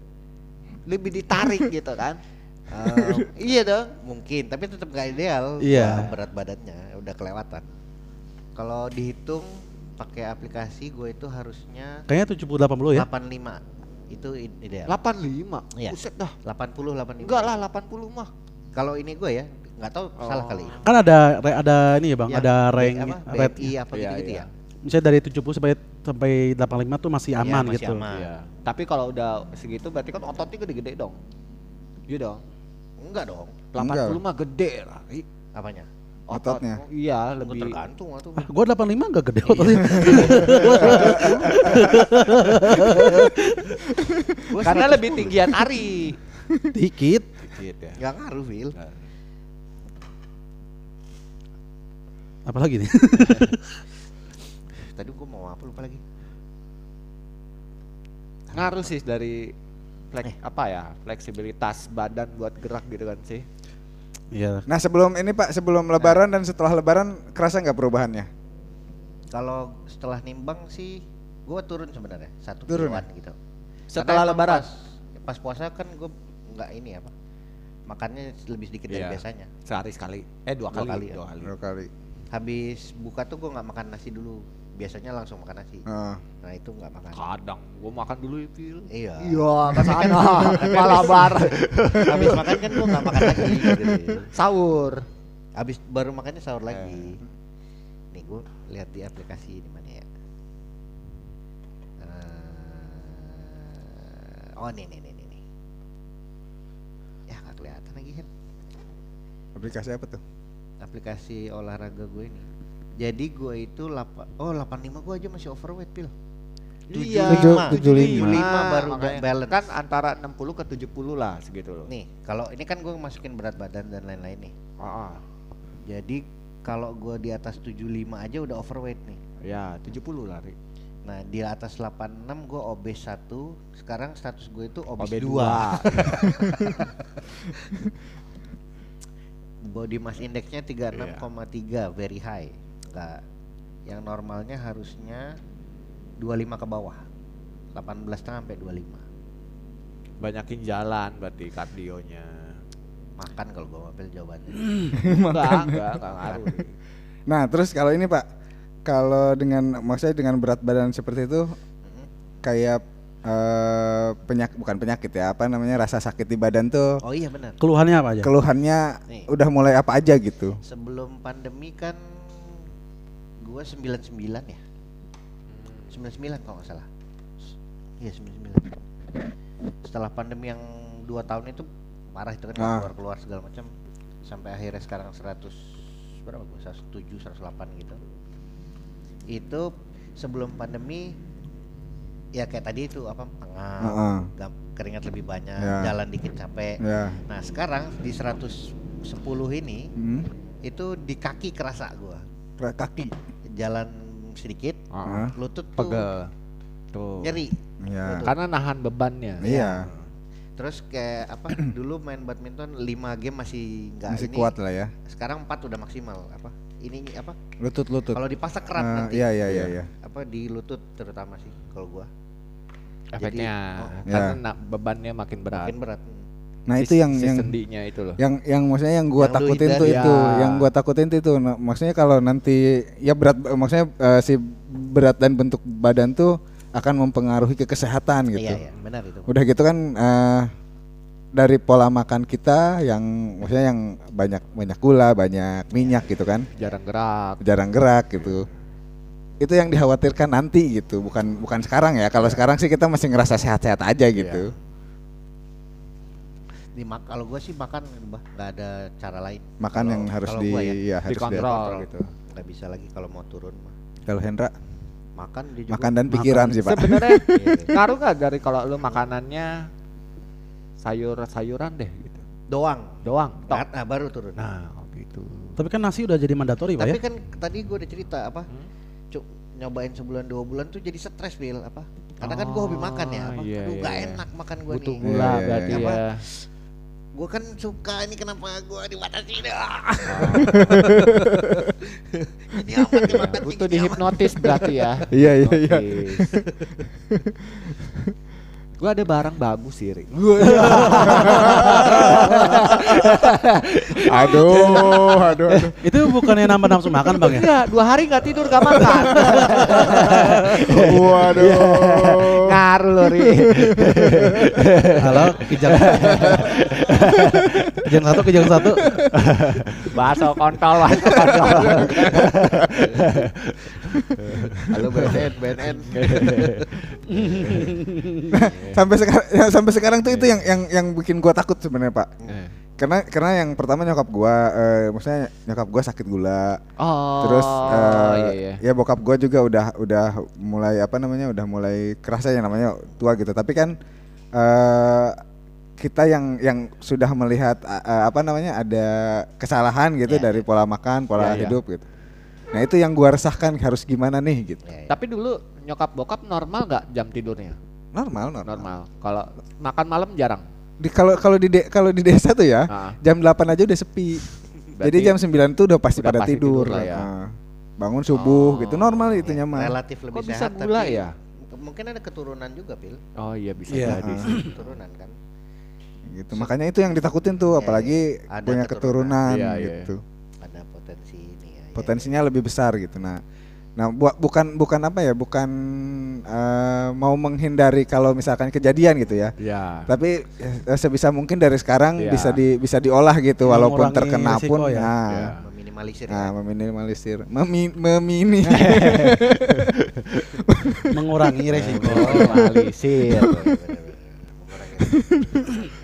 S4: Lebih ditarik gitu kan.
S1: Um,
S4: Iya dong.
S1: mungkin, tapi tetap nggak ideal. Wah, berat badannya udah kelewatan. Kalau dihitung pakai aplikasi gue itu harusnya
S2: Kayaknya 70 80 ya.
S1: 85 itu ideal.
S4: 85.
S1: Iya.
S4: Buset dah.
S1: 80 85.
S4: Enggak lah 80 mah.
S1: Kalau ini gue ya, nggak tahu salah
S4: Oh.
S1: kali.
S2: Kan ada ada ini ya, Bang,
S1: Yang
S2: ada rank
S1: apa. BMI apa gitu-gitu
S4: iya.
S1: ya.
S2: Misalnya dari 70 sampai sampai 85 tuh masih
S1: Iya,
S2: aman
S1: masih
S2: gitu.
S1: aman.
S4: Iya. Tapi kalau udah segitu berarti kan ototnya gede-gede dong. Iya dong.
S1: Enggak dong.
S4: 80 mah gede lah.
S1: Apanya?
S4: Otot-
S3: Ototnya.
S4: Iya,
S1: Lebih
S4: lebih
S1: tergantung atau
S2: Ah, gua 85 enggak gede ototnya.
S4: karena lebih tinggian Ari.
S2: Dikit.
S4: Dikit ya.
S1: Enggak ngaruh, Phil.
S2: Apalagi nih?
S1: Tadi gua mau apa lupa lagi.
S4: Ngaruh sih dari flek, apa ya? Fleksibilitas badan buat gerak gitu kan sih.
S2: Iya.
S3: Nah sebelum ini Pak, sebelum Lebaran dan setelah Lebaran kerasa nggak perubahannya?
S1: Kalau setelah nimbang sih gua turun sebenarnya satu
S3: Turun
S1: kiloan gitu.
S4: Setelah
S1: Karena
S4: lebaran.
S1: Pas, pas puasa kan gua nggak ini apa. Makannya lebih sedikit dari
S4: Iya.
S1: biasanya.
S4: Sehari sekali. Eh dua
S1: Dua
S4: kali.
S1: kali ya.
S4: Dua kali.
S3: Dua kali.
S1: Habis buka tuh gue nggak makan nasi dulu biasanya langsung makan nasi
S3: Heeh.
S1: nah itu nggak makan
S4: Kadang gua makan dulu ya, Pil.
S1: iya
S4: Iya, ke sana. Malah bar.
S1: habis makan kan gue nggak makan lagi gitu.
S4: Sahur.
S1: habis baru makannya sahur lagi nih gue lihat di aplikasi di mana ya Eh, oh nih nih nih nih nih. ya nggak kelihatan lagi kan
S3: Aplikasi apa tuh?
S1: Aplikasi olahraga gue ini jadi gue itu lapa, oh 85 gue aja masih overweight pil
S4: Iya,
S3: Tujuh-
S1: 75
S3: tujuh lima.
S1: 75 baru
S4: makanya
S1: balance
S4: Kan antara 60 ke 70 lah segitu loh.
S1: nih kalau ini kan gue masukin berat badan dan lain-lain nih
S4: Ah, ah.
S1: jadi kalau gue di atas 75 aja udah overweight nih
S4: Ya, 70 lah, Ri.
S1: Nah di atas 86 gue obes satu, sekarang status gue itu obes
S4: Obes
S1: dua. Body mass indexnya 36,3 very high. Enggak. Yang normalnya harusnya 25 ke bawah. 18 setengah sampai 25.
S4: Banyakin jalan berarti kardionya.
S1: Makan kalau gue mobil jawabannya.
S4: enggak, enggak, enggak ngaruh.
S3: Nah, terus kalau ini Pak, kalau dengan maksudnya dengan berat badan seperti itu kayak eh penyakit bukan penyakit ya, apa namanya rasa sakit di badan tuh
S1: Oh iya benar.
S2: Keluhannya apa aja?
S3: keluhannya
S1: Nih.
S3: udah mulai apa aja gitu.
S1: Sebelum pandemi kan gue 99 ya. 99 kalau nggak salah. Iya 99. Setelah pandemi yang dua tahun itu parah itu kan
S3: Ah.
S1: keluar keluar segala macam sampai akhirnya sekarang 100 berapa gue 107 108 gitu. Itu sebelum pandemi ya kayak tadi itu apa pengap,
S3: Heeh.
S1: gam- keringat lebih banyak,
S3: Ya.
S1: jalan dikit capek.
S3: Ya.
S1: Nah sekarang di 110 ini
S3: Hmm.
S1: itu di kaki kerasa gua
S3: Kaki.
S1: jalan sedikit
S4: Ah,
S3: Hah?
S1: lutut tuh
S4: Pegel. Tuh.
S1: nyeri
S3: Ya.
S4: Karena nahan bebannya.
S3: Iya.
S1: terus kayak apa dulu main badminton 5 game masih nggak
S3: Masih
S1: ini
S3: kuat lah ya.
S1: sekarang 4 udah maksimal apa ini apa
S3: Lutut-lutut.
S1: kalau dipasang kerat
S3: Eh,
S1: nanti
S3: Iya, iya, iya, iya.
S1: apa di lutut terutama sih kalau gua
S4: Efeknya.
S1: oh,
S4: karena
S3: Ya.
S4: bebannya makin berat.
S1: makin berat.
S3: Nah,
S4: Si-
S3: itu yang
S4: si
S3: yang
S4: sendinya itu loh.
S3: yang yang maksudnya yang gua
S1: Yang
S3: takutin tuh
S1: hindari.
S3: itu,
S4: Ya.
S3: yang gua takutin tuh itu. Nah, maksudnya kalau nanti ya berat maksudnya eh, si berat dan bentuk badan tuh akan mempengaruhi ke kesehatan gitu.
S1: iya iya benar itu
S3: Udah gitu kan eh, dari pola makan kita yang maksudnya yang banyak banyak gula, banyak minyak gitu kan,
S4: Jarang gerak.
S3: jarang gerak gitu. Itu yang dikhawatirkan nanti gitu, bukan bukan sekarang ya. Kalau sekarang sih kita masih ngerasa sehat-sehat aja gitu.
S1: di mak kalau gua sih makan bah nggak ada cara lain
S3: Makan
S1: Kalau-
S3: yang harus di
S1: ya,
S3: ya, harus
S4: Dikontrol
S3: diatur.
S4: gitu.
S1: nggak bisa lagi kalau mau turun mah
S3: Kalau Hendra
S1: makan dia juga
S3: makan dan pikiran sih, Pak.
S4: Sebenarnya
S1: Iya.
S4: ngaruh nggak dari kalau lu makanannya sayur-sayuran deh gitu.
S1: doang
S4: Doang. Tok.
S1: nah, nah, baru turun
S4: Nah, gitu.
S2: Tapi kan nasi udah jadi mandatori pak
S1: Tapi
S2: ya?
S1: kan tadi gue udah cerita apa?
S4: Hmm?
S1: Cuk, nyobain sebulan dua bulan tuh jadi stres Bil apa? Karena kan gue hobi makan ya, apa?
S4: Oh, iya,
S1: Aduh
S4: iya,
S1: gak
S4: iya.
S1: enak makan gue
S4: Butuh
S1: nih.
S4: gula
S3: Iya, iya,
S4: berarti
S1: iya.
S4: ya.
S1: Gue kan suka ini kenapa gue dibatasi dah. Ini amat dimakan
S4: Butuh
S1: gini amat.
S4: dihipnotis berarti ya.
S3: Iya, iya, iya.
S4: Gue ada barang bagus sih, Ri.
S3: aduh, aduh, aduh.
S2: Itu bukannya nambah nafsu makan bang ya?
S4: Iya, dua hari nggak tidur gak makan.
S3: Waduh.
S4: Ngaruh loh, Ri.
S2: Halo, kijang. kijang satu, kijang satu.
S4: Baso kontol, baso kontol.
S1: Halo BNN, BNN.
S3: sampai sekarang ya, sampai sekarang tuh itu yang yang yang bikin gua takut sebenarnya, Pak. Karena karena yang pertama nyokap gua eh, maksudnya nyokap gua sakit gula.
S4: Oh,
S3: Terus eh,
S4: iya, iya.
S3: ya bokap gua juga udah udah mulai apa namanya? udah mulai kerasa yang namanya tua gitu. Tapi kan eh kita yang yang sudah melihat eh, apa namanya? ada kesalahan gitu
S1: Ya.
S3: dari pola makan, pola
S4: Ya, ya.
S3: hidup gitu. Nah, itu yang gua resahkan harus gimana nih gitu.
S1: Ya, ya.
S4: Tapi dulu nyokap bokap normal nggak jam tidurnya?
S3: Normal, normal.
S4: Normal. Kalau makan malam jarang.
S3: Di kalau kalau di de- kalau di desa tuh ya,
S4: Ah.
S3: jam 8 aja udah sepi. Jadi
S4: Berarti
S3: jam 9 tuh udah pasti
S4: udah
S3: pada
S4: pasti
S3: tidur.
S4: tidur lah ya.
S3: Nah, bangun subuh
S4: Oh.
S3: gitu normal itu
S1: Ya,
S3: nyaman.
S1: Relatif lebih
S4: Kok bisa
S1: sehat
S4: gula
S1: tapi
S4: ya?
S1: mungkin ada keturunan juga, Pil.
S4: Oh iya bisa
S2: Iya.
S4: jadi.
S3: Ah.
S1: Keturunan kan.
S3: Gitu. Makanya itu yang ditakutin tuh
S1: Ya,
S3: apalagi
S1: ya. Ada
S3: punya
S1: keturunan.
S3: keturunan
S4: Iya, iya.
S3: gitu.
S1: Ya.
S3: Potensinya lebih besar gitu. Nah, nah bu- bukan bukan apa ya, bukan eh, mau menghindari kalau misalkan kejadian gitu ya.
S4: Ya.
S3: Tapi eh, sebisa mungkin dari sekarang
S4: Iya.
S3: bisa di bisa diolah gitu walaupun terkena pun
S2: ya.
S3: nah,
S4: Iya.
S1: Meminimalisir
S3: nah
S1: ya.
S3: meminimalisir memi, memini
S2: mengurangi resiko.
S4: Minimalisir.
S1: Bener, bener, bener. Mengurangi.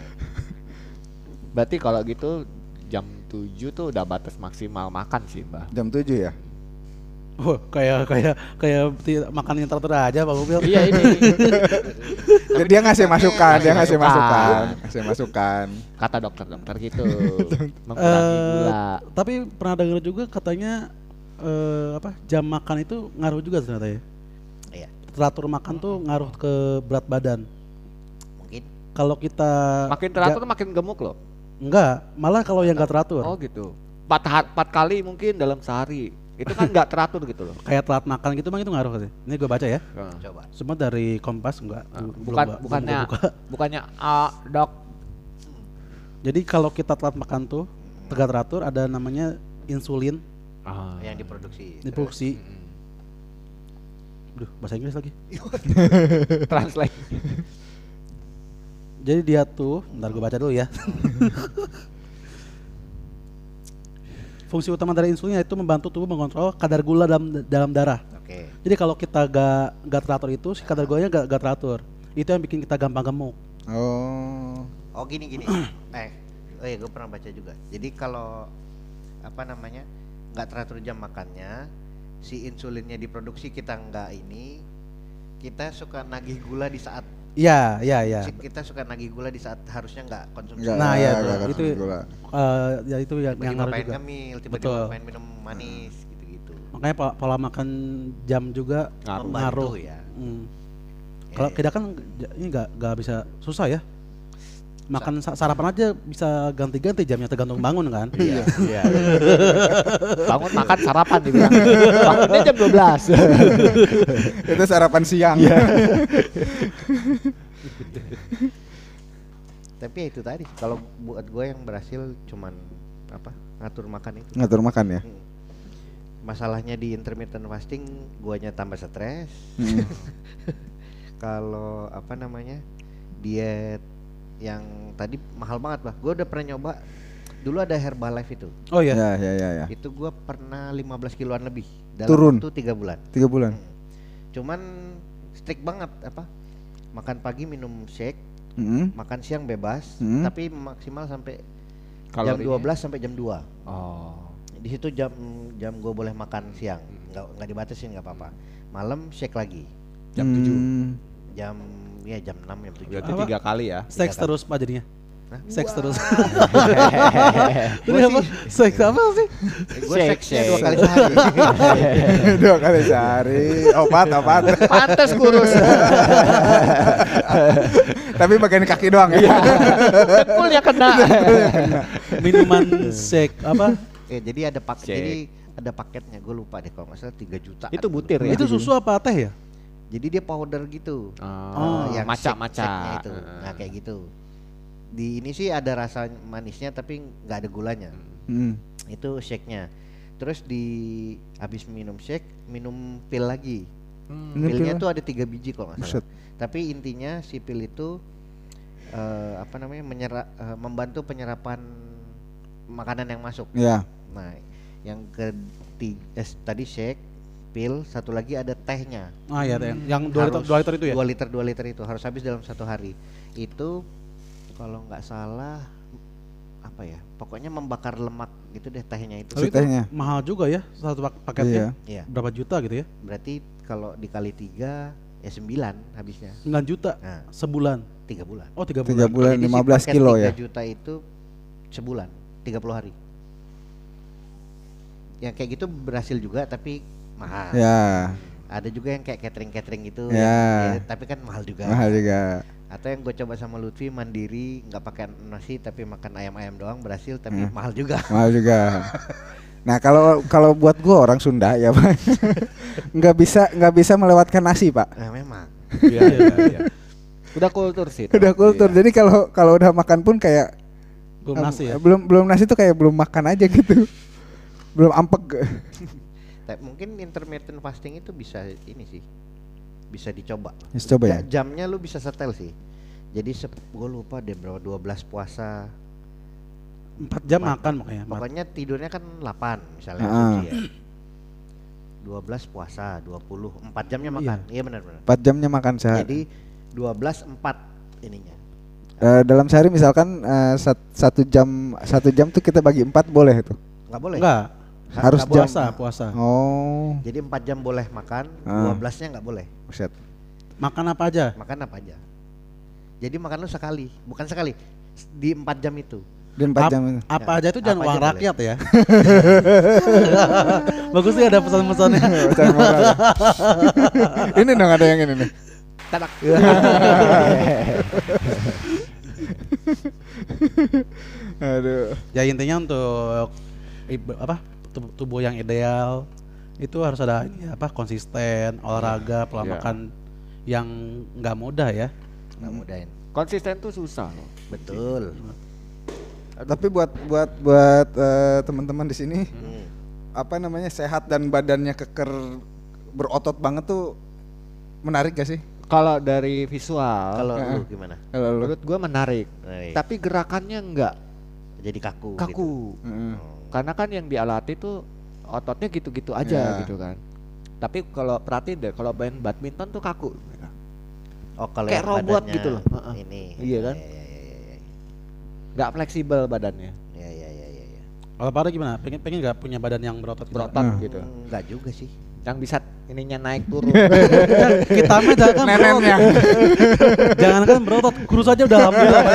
S4: Berarti kalau gitu jam 7 tuh udah batas maksimal makan sih, Mbak.
S3: jam 7 ya.
S2: Wah, kayak kayak kayak makan yang teratur aja Bang Mobil.
S4: Iya ini
S3: Dia- Dia ngasih masukan, dia ngasih
S4: Masukan.
S3: masukan, ngasih masukan.
S4: kata dokter-dokter gitu. Mengurangi
S2: Eh,
S4: gula.
S2: tapi pernah dengar juga katanya eh, apa jam makan itu ngaruh juga ternyata ya.
S1: Iya,
S2: Teratur makan tuh ngaruh ke berat badan.
S1: mungkin.
S2: Kalau kita
S4: Makin teratur makin gemuk loh.
S2: Enggak, malah kalau yang enggak teratur.
S4: Oh gitu. Empat, empat kali mungkin dalam sehari. Itu kan nggak teratur gitu loh.
S2: Kayak telat makan gitu bang itu ngaruh katanya. Ini gue baca ya.
S4: Nah.
S1: Coba.
S2: Semua dari Kompas enggak.
S4: Nah, bukan
S2: belum
S4: bukannya
S2: buka.
S4: bukannya ah, dok
S2: Jadi kalau kita telat makan tuh tegak teratur ada namanya insulin
S4: Ah.
S1: Yang diproduksi.
S2: diproduksi. Duh, bahasa Inggris lagi.
S4: translate.
S2: Jadi dia tuh, ntar gue baca dulu ya. Fungsi utama dari insulin itu membantu tubuh mengontrol kadar gula dalam dalam darah.
S1: Oke.
S2: Jadi kalau kita gak, gak teratur itu, si kadar gulanya gak, gak teratur. Itu yang bikin kita gampang gemuk.
S3: Oh.
S1: Oh gini gini. eh, oh ya gue pernah baca juga. Jadi kalau apa namanya nggak teratur jam makannya, si insulinnya diproduksi kita nggak ini, kita suka nagih gula di saat
S2: Iya, iya, iya.
S1: kita suka nagih gula di saat harusnya nggak konsumsi.
S3: Enggak,
S2: Nah, iya,
S3: enggak,
S2: itu-
S3: gula.
S2: Eh, ya itu yang, yang
S1: Tiba-tiba
S2: ngaruh
S1: pengen
S2: juga.
S1: ngemil,
S2: Betul.
S1: tiba-tiba pengen minum manis gitu-gitu.
S2: Makanya pola, pola makan jam juga
S4: Ngaruh.
S1: Membantu
S2: ngaruh.
S1: ya.
S2: Hmm.
S1: Ya,
S2: Kalau
S1: ya.
S2: kita kan ini nggak nggak bisa susah ya. Makan sa- sarapan aja bisa ganti-ganti jamnya tergantung bangun kan.
S4: Iya, iya. Bangun makan sarapan dibilang. Bangunnya jam 12.
S3: Itu sarapan siang.
S1: Tapi ya itu tadi kalau buat gue yang berhasil cuman apa ngatur makan itu.
S3: Ngatur makan ya.
S1: Hmm. Masalahnya di intermittent fasting guanya tambah stres.
S3: Hmm.
S1: Kalau apa namanya diet yang tadi mahal banget bah. Gue udah pernah nyoba. Dulu ada Herbalife itu.
S2: Oh iya.
S3: Ya, ya, ya, ya.
S1: Itu gue pernah 15 kiloan lebih dalam
S3: Turun.
S1: waktu tiga bulan.
S3: Tiga bulan.
S1: Cuman strict banget apa? Makan pagi minum shake,
S3: Hmm.
S1: makan siang bebas,
S3: Hmm.
S1: tapi maksimal sampai
S4: Kalorinya?
S1: jam 12 sampai jam 2.
S4: Oh.
S1: Di situ jam jam gue boleh makan siang, nggak nggak dibatasin nggak apa-apa. Malam shake lagi,
S4: Jam tujuh.
S3: Hmm.
S1: jam ya jam 6 jam 7.
S4: Berarti tiga kali ya.
S2: Seks
S1: Tiga
S2: terus pak jadinya.
S1: Hah?
S2: Seks terus.
S1: Gua
S2: Ini apa? Seks apa sih?
S1: Gue
S4: Shake,
S1: seksnya dua kali sehari.
S3: Dua kali sehari. Obat, obat.
S4: Pantes kurus.
S3: Tapi bagian kaki doang ya.
S4: Dengkulnya kena.
S2: Minuman seks apa?
S1: Eh, jadi ada paket, jadi ada paketnya. Gue lupa deh kalau nggak salah 3 juta.
S4: Itu butir ya.
S2: Itu susu apa teh ya?
S1: Jadi dia powder gitu.
S4: Oh,
S1: yang
S4: maca-maca.
S1: itu. Nah kayak gitu. Di ini sih ada rasa manisnya tapi nggak ada gulanya.
S3: Hmm.
S1: Itu shake-nya. Terus di habis minum shake, minum pil lagi.
S3: Ini
S1: Pilnya
S3: pil-
S1: tuh ada tiga biji kalau nggak salah.
S3: Buset.
S1: Tapi intinya si pil itu eh, apa namanya menyerap eh, membantu penyerapan makanan yang masuk.
S3: Ya.
S1: Nah, yang ketiga eh, tadi shake, pil, satu lagi ada tehnya.
S2: Ah ya, teh. yang dua liter,
S1: Harus
S2: dua liter itu ya.
S1: Dua liter dua liter itu harus habis dalam satu hari. Itu kalau nggak salah apa ya? Pokoknya membakar lemak gitu deh tehnya itu.
S2: Tapi itu
S3: Tehnya.
S2: mahal juga ya satu pak- paketnya.
S1: Iya.
S2: Berapa juta gitu ya?
S1: Berarti kalau dikali tiga ya sembilan habisnya.
S2: 9 juta
S1: Nah,
S2: sebulan.
S1: tiga bulan.
S2: Oh, 3
S3: Tiga
S2: bulan.
S3: bulan
S1: Jadi si
S3: 15
S1: paket
S3: kilo
S1: 3
S3: ya.
S1: juta itu sebulan, 30 hari. Yang kayak gitu berhasil juga tapi mahal.
S3: Ya.
S1: Ada juga yang kayak catering-catering gitu
S3: Ya.
S1: ya, tapi kan mahal juga.
S3: Mahal juga.
S1: Atau yang gue coba sama Lutfi mandiri nggak pakai nasi tapi makan ayam-ayam doang berhasil tapi
S3: Hmm.
S1: mahal juga.
S3: Mahal juga. Nah kalau kalau buat gua orang Sunda ya pak, nggak bisa nggak bisa melewatkan nasi pak.
S1: Nah, memang.
S4: Iya, iya, iya. Udah kultur sih. itu.
S3: Udah kultur.
S4: Iya.
S3: Jadi kalau kalau udah makan pun kayak
S2: Belum nasi ya.
S3: belum belum nasi tuh kayak belum makan aja gitu. belum ampek.
S1: Tapi mungkin intermittent fasting itu bisa ini sih. Bisa dicoba.
S3: Ya, coba ya.
S1: Ja- Jamnya lu bisa setel sih. Jadi gue lupa deh berapa 12 puasa.
S2: Empat jam makan makanya. empat.
S1: Pokoknya tidurnya kan 8 misalnya
S3: Ah.
S1: ya. 12 puasa, 20, 4 jamnya makan. Iya benar benar.
S3: 4 jamnya makan sehari.
S1: Jadi 12 4 ininya.
S3: Eh, dalam sehari misalkan sat- satu jam satu jam tuh kita bagi empat boleh itu.
S1: Nggak boleh.
S2: Enggak.
S1: Ha-
S3: harus
S1: boleh.
S2: Puasa, puasa.
S3: Oh,
S1: Jadi 4 jam boleh makan,
S3: Ah.
S1: 12-nya nggak boleh.
S3: buset.
S2: Makan apa aja?
S1: Makan apa aja. Jadi makan lu sekali, bukan sekali. Di 4 jam itu.
S3: Di empat
S2: Ap-
S3: jam itu.
S2: Apa
S1: Ya,
S2: aja itu jangan
S1: apa
S2: uang
S1: aja boleh.
S2: rakyat ya. Bagus sih ada pesan-pesannya.
S3: Ya. ini dong ada yang ini nih.
S4: Tadak.
S3: Aduh.
S2: ya intinya untuk apa tubuh, yang ideal itu harus ada ini apa konsisten olahraga pola
S4: Iya.
S2: makan yang nggak mudah ya
S1: Nggak mudahin.
S4: Konsisten tuh susah loh.
S1: Betul.
S3: Tapi buat buat buat eh, teman-teman di sini
S1: Hmm.
S3: apa namanya sehat dan badannya keker berotot banget tuh menarik gak sih?
S4: Kalau dari visual,
S1: Kalau
S3: Heeh.
S1: lu gimana?
S3: Kalau lu
S4: menurut gua menarik.
S1: Menarik.
S4: Tapi gerakannya enggak
S1: Jadi kaku. gitu.
S4: kaku. Karena kan yang dialati tuh ototnya gitu-gitu aja
S3: Ya.
S4: gitu kan. Tapi kalau perhatiin deh, kalau main badminton tuh kaku.
S1: Oh, kalau
S4: Kayak robot
S1: badannya
S4: gitu loh. Heeh.
S1: Ini.
S4: Iya kan?
S1: Ya, ya, ya, ya, ya.
S4: Nggak fleksibel badannya.
S1: Ya, ya, ya, ya, ya.
S2: kalau pada gimana pengen pengen nggak punya badan yang berotot gitu?
S4: Berotot
S3: Hmm.
S4: gitu.
S1: Hmm, Enggak juga sih.
S4: Yang bisa ininya naik turun.
S2: Kan kita mah jangan kan
S3: nenennya.
S2: jangan kan berotot kurus aja udah alhamdulillah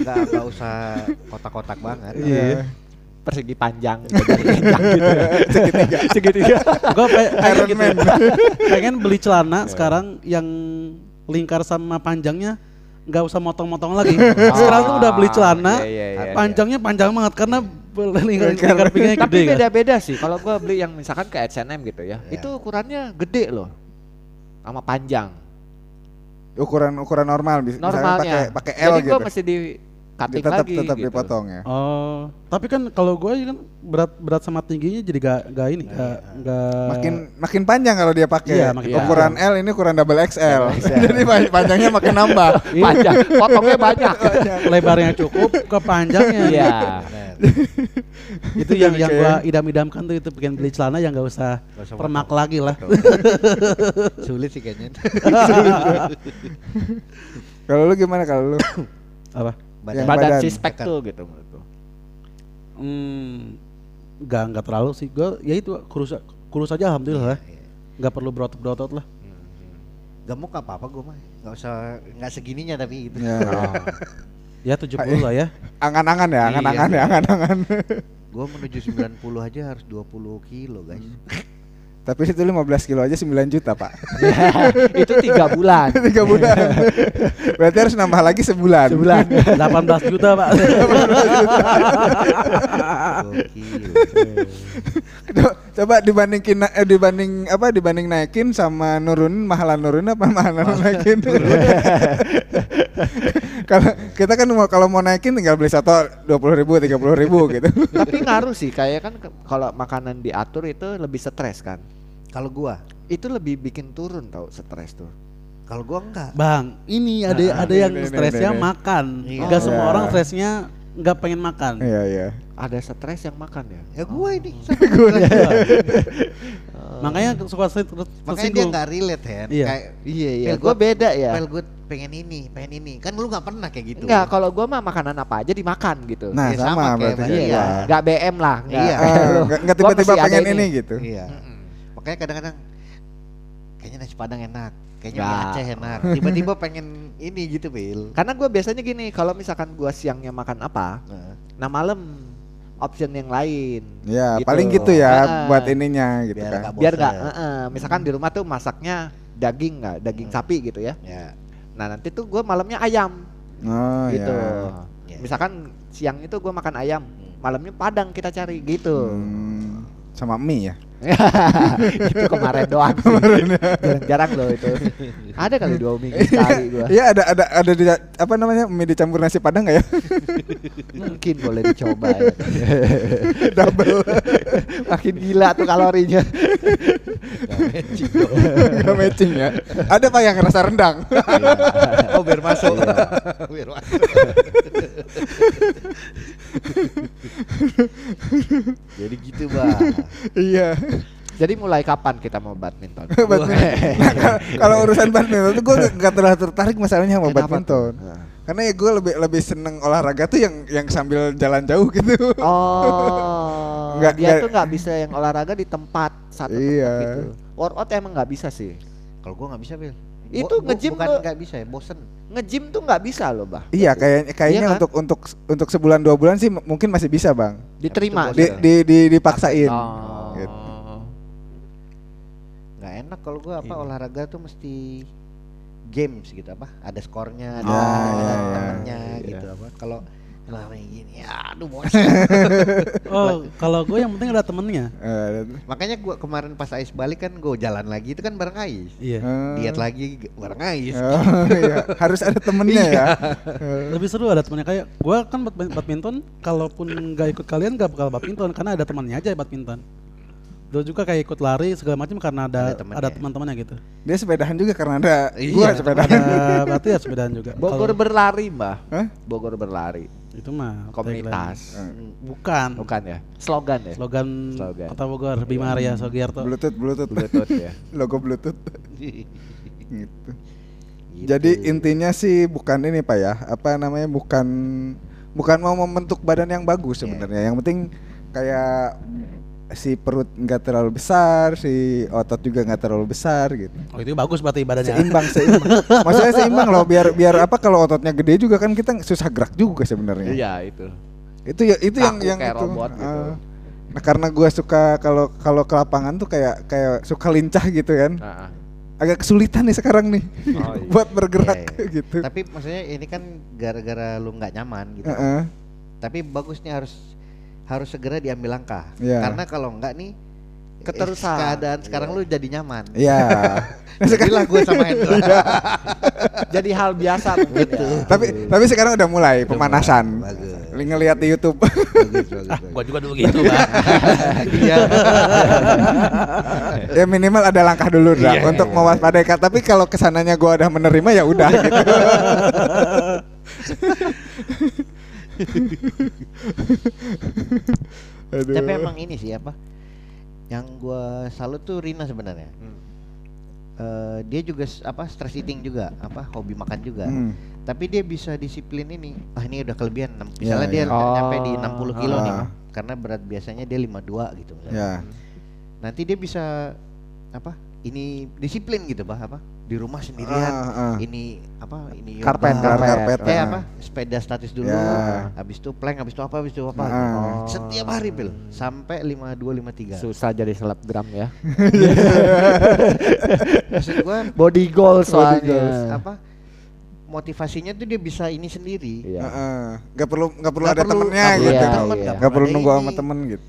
S2: Pak.
S1: Enggak, enggak usah kotak-kotak banget.
S3: Iya.
S4: Persegi panjang, jadi kencang gitu. Segitiga. Segitiga.
S2: gue pengen
S3: Iron
S2: gitu
S3: Man.
S2: pengen beli celana sekarang yang lingkar sama panjangnya nggak usah motong-motong lagi sekarang tuh udah beli celana
S4: Iya, iya, iya,
S2: panjangnya panjang banget karena lingkar,
S3: Lingkar.
S2: pinggangnya
S4: Tapi
S2: gede kan
S4: beda-beda sih. Kalau gua beli yang misalkan ke H&M gitu ya,
S1: Iya.
S4: itu ukurannya gede loh. Sama panjang.
S3: Ukuran ukuran normal bisa
S4: Normalnya.
S3: pakai pakai L
S4: Jadi
S3: gitu.
S4: gua mesti di cutting
S3: tetap
S4: lagi
S3: tetap
S4: gitu.
S3: dipotong ya.
S2: Oh, tapi kan kalau gue kan berat berat sama tingginya jadi gak, gak ini gak, gak
S3: Makin makin panjang kalau dia pakai.
S2: Iya, makin
S3: ukuran L ini ukuran double XL. Jadi pan- panjangnya makin nambah.
S4: Panjang, potongnya banyak.
S2: lebarnya cukup ke panjangnya.
S4: Iya.
S2: Itu yang yang gua idam-idamkan tuh itu pengen beli celana yang gak usah
S1: Nggak usah
S2: permak
S1: potong.
S2: lagi lah.
S1: Sulit sih kayaknya.
S3: Kalau lu gimana kalau lu?
S2: Apa?
S3: Yang
S4: Badan,
S3: badan.
S4: sispek tuh gitu menurut.
S2: Hmm, nggak nggak terlalu sih. Gue ya itu kurus kurus aja alhamdulillah.
S1: Iya, iya.
S2: Nggak perlu berotot-berotot lah.
S1: Gemuk apa apa gue mah. Enggak usah enggak segininya tapi gitu.
S3: Ya.
S2: Ya 70 lah ya.
S3: Angan-angan ya,
S1: Iya,
S3: angan-angan ya,
S1: iya.
S3: angan-angan.
S1: Gue menuju 90 aja harus 20 kilo guys.
S3: Tapi itu 15 kilo aja 9 juta, Pak.
S4: itu tiga bulan.
S3: Tiga bulan. Berarti harus nambah lagi sebulan. Sebulan.
S2: 18 juta pak.
S1: Gokil.
S3: Coba dibandingin eh, dibanding apa dibanding naikin sama nurunin mahalan nurunin apa mahalan naikin? Kalau kita kan mau kalau mau naikin tinggal beli satu dua puluh ribu tiga puluh ribu gitu.
S4: Tapi ngaruh sih, kayak kan kalau makanan diatur itu lebih stres kan.
S1: Kalau gua,
S4: Itu lebih bikin turun tau stres tuh.
S1: kalau gua enggak.
S2: Bang, ini ada
S3: Nah,
S2: ada
S3: ini,
S2: yang
S3: ini, ini,
S2: stresnya
S3: ini.
S2: makan.
S1: Iya.
S2: Nggak semua
S3: Iya.
S2: orang stresnya nggak pengen makan.
S3: Iya iya.
S4: Ada stres yang makan ya?
S1: Ya gua ini.
S2: Makanya suka stres-
S1: Makanya dia enggak relate Hen.
S2: Iya.
S1: Kayak
S4: Iya iya,
S1: Pel,
S4: gua beda ya.
S1: Pel gue pengen ini, pengen ini. Kan lu nggak pernah kayak gitu.
S4: Enggak, kalau gua mah makanan apa aja dimakan gitu.
S3: Nah
S1: Iya,
S3: sama,
S1: sama kayak
S3: berarti kayak
S1: Iya.
S3: gua.
S4: Enggak BM lah, enggak.
S1: Iya.
S3: Nggak nggak
S4: Gua
S3: tiba-tiba pengen
S4: ini.
S3: ini gitu.
S1: Iya. Makanya kadang-kadang kayaknya nasi padang enak, kayaknya
S4: Nggak.
S1: mie Aceh enak. Tiba-tiba pengen ini gitu, Bil.
S4: Karena gua biasanya gini, kalau misalkan gua siangnya makan apa,
S1: Nah,
S4: nah malam option yang lain.
S3: Ya
S4: Gitu.
S3: paling gitu ya
S4: Ah.
S3: buat ininya gitu
S1: Biar
S3: kan.
S1: nggak
S4: Biar
S1: bosan.
S4: enggak, misalkan di rumah tuh masaknya daging nggak, daging
S1: Hmm.
S4: sapi gitu ya.
S1: ya.
S4: Nah nanti tuh gua malamnya ayam
S3: Oh
S4: gitu.
S3: ya.
S1: Ya.
S4: Misalkan siang itu gua makan ayam,
S1: Hmm.
S4: malamnya padang kita cari gitu.
S3: Hmm, sama mie ya.
S4: itu kemarin doang sih. Jarang-jarang loh itu. Ada kali dua minggu sekali gua.
S3: Iya ada ada ada di, apa namanya mie dicampur nasi padang nggak ya?
S4: Mungkin boleh dicoba ya.
S3: Double
S4: Makin gila tuh kalorinya.
S3: nggak matching ya. Ada pak yang rasa rendang.
S1: oh biar masuk.
S4: Iya.
S1: biar masuk. Jadi gitu bang.
S3: iya.
S4: Jadi mulai kapan kita mau badminton?
S3: badminton. Nah, kalau- urusan badminton tuh gue gak terlalu tertarik masalahnya sama
S4: Kenapa
S3: badminton.
S4: tuh? Nah.
S3: Karena ya gue lebih lebih seneng olahraga tuh yang yang sambil jalan jauh gitu.
S4: Oh,
S3: Nggak-
S4: dia
S3: nggak-
S4: tuh nggak bisa yang olahraga di tempat satu
S3: Iya.
S4: tempat gitu. Workout emang nggak bisa sih.
S1: Kalau gua nggak bisa Bil.
S4: Itu
S1: gua
S4: nge-gym
S1: bukan
S4: tuh-
S1: nggak bisa ya, bosen.
S4: Nge-gym tuh nggak bisa loh, bah.
S3: Iya kayaknya kayaknya
S4: Iya kan?
S3: untuk untuk untuk sebulan dua bulan sih mungkin masih bisa bang.
S4: Diterima.
S3: Di,
S1: Iya.
S3: di, di dipaksain.
S4: Oh.
S3: Gitu.
S1: Nggak enak kalau gua apa
S2: Iya.
S1: olahraga tuh mesti games gitu apa? Ada skornya, ada,
S3: Ah,
S1: ada
S3: iya, iya.
S1: temennya
S4: Iya.
S1: gitu apa? Kalau lari gini, ya aduh bosan.
S2: Oh, kalau gue yang penting ada temennya.
S3: Eh,
S1: Makanya gua kemarin pas Ais balik kan gua jalan lagi itu kan bareng Ais.
S2: Iya.
S3: eh,
S1: Diet lagi bareng Ais.
S3: oh, iya. Harus ada temennya ya. Eh,
S2: Lebih seru ada temennya kayak gue kan bad- badminton, kalaupun nggak ikut kalian nggak bakal badminton karena ada temannya aja badminton. Dulu juga kayak ikut lari segala macam karena ada
S1: Ada temennya.
S2: ada teman-temannya gitu.
S3: Dia sepedahan juga karena ada
S1: Iya,
S3: gua sepedahan.
S2: Ya, berarti ya sepedaan juga.
S4: Bogor
S2: Kalau
S4: berlari, Mbah.
S3: Hah?
S4: Bogor berlari.
S2: Itu mah
S4: Komunitas.
S2: Tagline. Bukan.
S4: Bukan ya? Slogan ya?
S2: Slogan,
S4: Slogan.
S2: Kota Bogor, Bima Arya Sogiarto.
S3: Bluetooth, Bluetooth,
S4: Bluetooth ya.
S3: logo Bluetooth. gitu.
S1: Gitu.
S3: Jadi intinya sih bukan ini pak ya, apa namanya bukan bukan mau membentuk badan yang bagus
S1: Iya.
S3: sebenarnya. Yang penting kayak si perut nggak terlalu besar, si otot juga nggak terlalu besar gitu.
S2: Oh itu bagus berarti badannya.
S3: Seimbang, seimbang. Maksudnya seimbang loh, biar biar apa kalau ototnya gede juga kan kita susah gerak juga sebenarnya.
S4: Iya, itu.
S3: Itu ya itu yang
S4: Kaku
S3: yang
S4: kayak
S3: itu.
S4: robot gitu.
S3: ah. Nah karena gua suka kalau kalau ke lapangan tuh kayak kayak suka lincah gitu kan.
S4: Nah,
S3: Agak kesulitan nih sekarang nih
S4: Oh, iya.
S3: buat bergerak
S1: Iya, iya.
S3: gitu.
S1: Tapi maksudnya ini kan gara-gara lu nggak nyaman gitu.
S3: Heeh.
S1: Tapi bagusnya harus harus segera diambil langkah.
S3: Iya.
S1: Karena kalau enggak nih
S4: Keterusan.
S1: eh, keadaan sekarang
S4: Iya.
S1: lu jadi nyaman.
S3: Iya.
S1: Jadilah gue sama Hendra.
S4: Jadi hal biasa ya.
S3: tapi tapi sekarang udah mulai pemanasan.
S1: Bagus.
S3: Li- Ngeliat di YouTube.
S1: bagus, bagus,
S2: Ah, gua juga dulu gitu, Bang.
S1: Iya.
S3: ya minimal ada langkah dulu
S1: Iya,
S3: untuk
S1: iya.
S3: mewaspadai. Tapi kalau ke sananya gua udah menerima ya udah gitu. Aduh.
S1: Tapi emang ini sih apa? Yang gua salut tuh Rina sebenarnya.
S4: Hmm.
S1: Eh, dia juga apa stress eating juga, apa hobi makan juga.
S3: Hmm.
S1: Tapi dia bisa disiplin ini. Ah ini udah kelebihan.
S3: Iya,
S1: Misalnya dia
S3: iya.
S1: nggak nyampe di
S4: Oh,
S1: 60 kilo nih.
S3: ah.
S1: Karena berat biasanya dia 52 gitu misalnya.
S3: Ya.
S1: Nanti dia bisa apa? Ini disiplin gitu, Bah, apa? Di rumah sendirian.
S3: Ah, ah.
S1: Ini apa? Ini
S4: Karpet,
S1: yoga,
S3: karpet. Karpet,
S1: Eh
S3: ah.
S1: apa? Sepeda statis dulu.
S3: Ya.
S1: Habis itu plank, habis itu apa? Habis itu apa?
S3: Ah.
S1: Oh. Setiap hari, Pil. Sampai 52 53.
S4: Susah jadi selebgram ya.
S1: Maksud gua
S4: Body goals
S3: Body
S4: soalnya.
S3: goals.
S1: apa? Motivasinya tuh dia bisa ini sendiri.
S4: Iya.
S3: Heeh. Nggak perlu nggak perlu
S1: Nggak
S3: ada
S1: perlu-
S3: temennya
S1: perlu
S3: gitu.
S4: temen,
S3: nggak perlu nunggu sama temen gitu.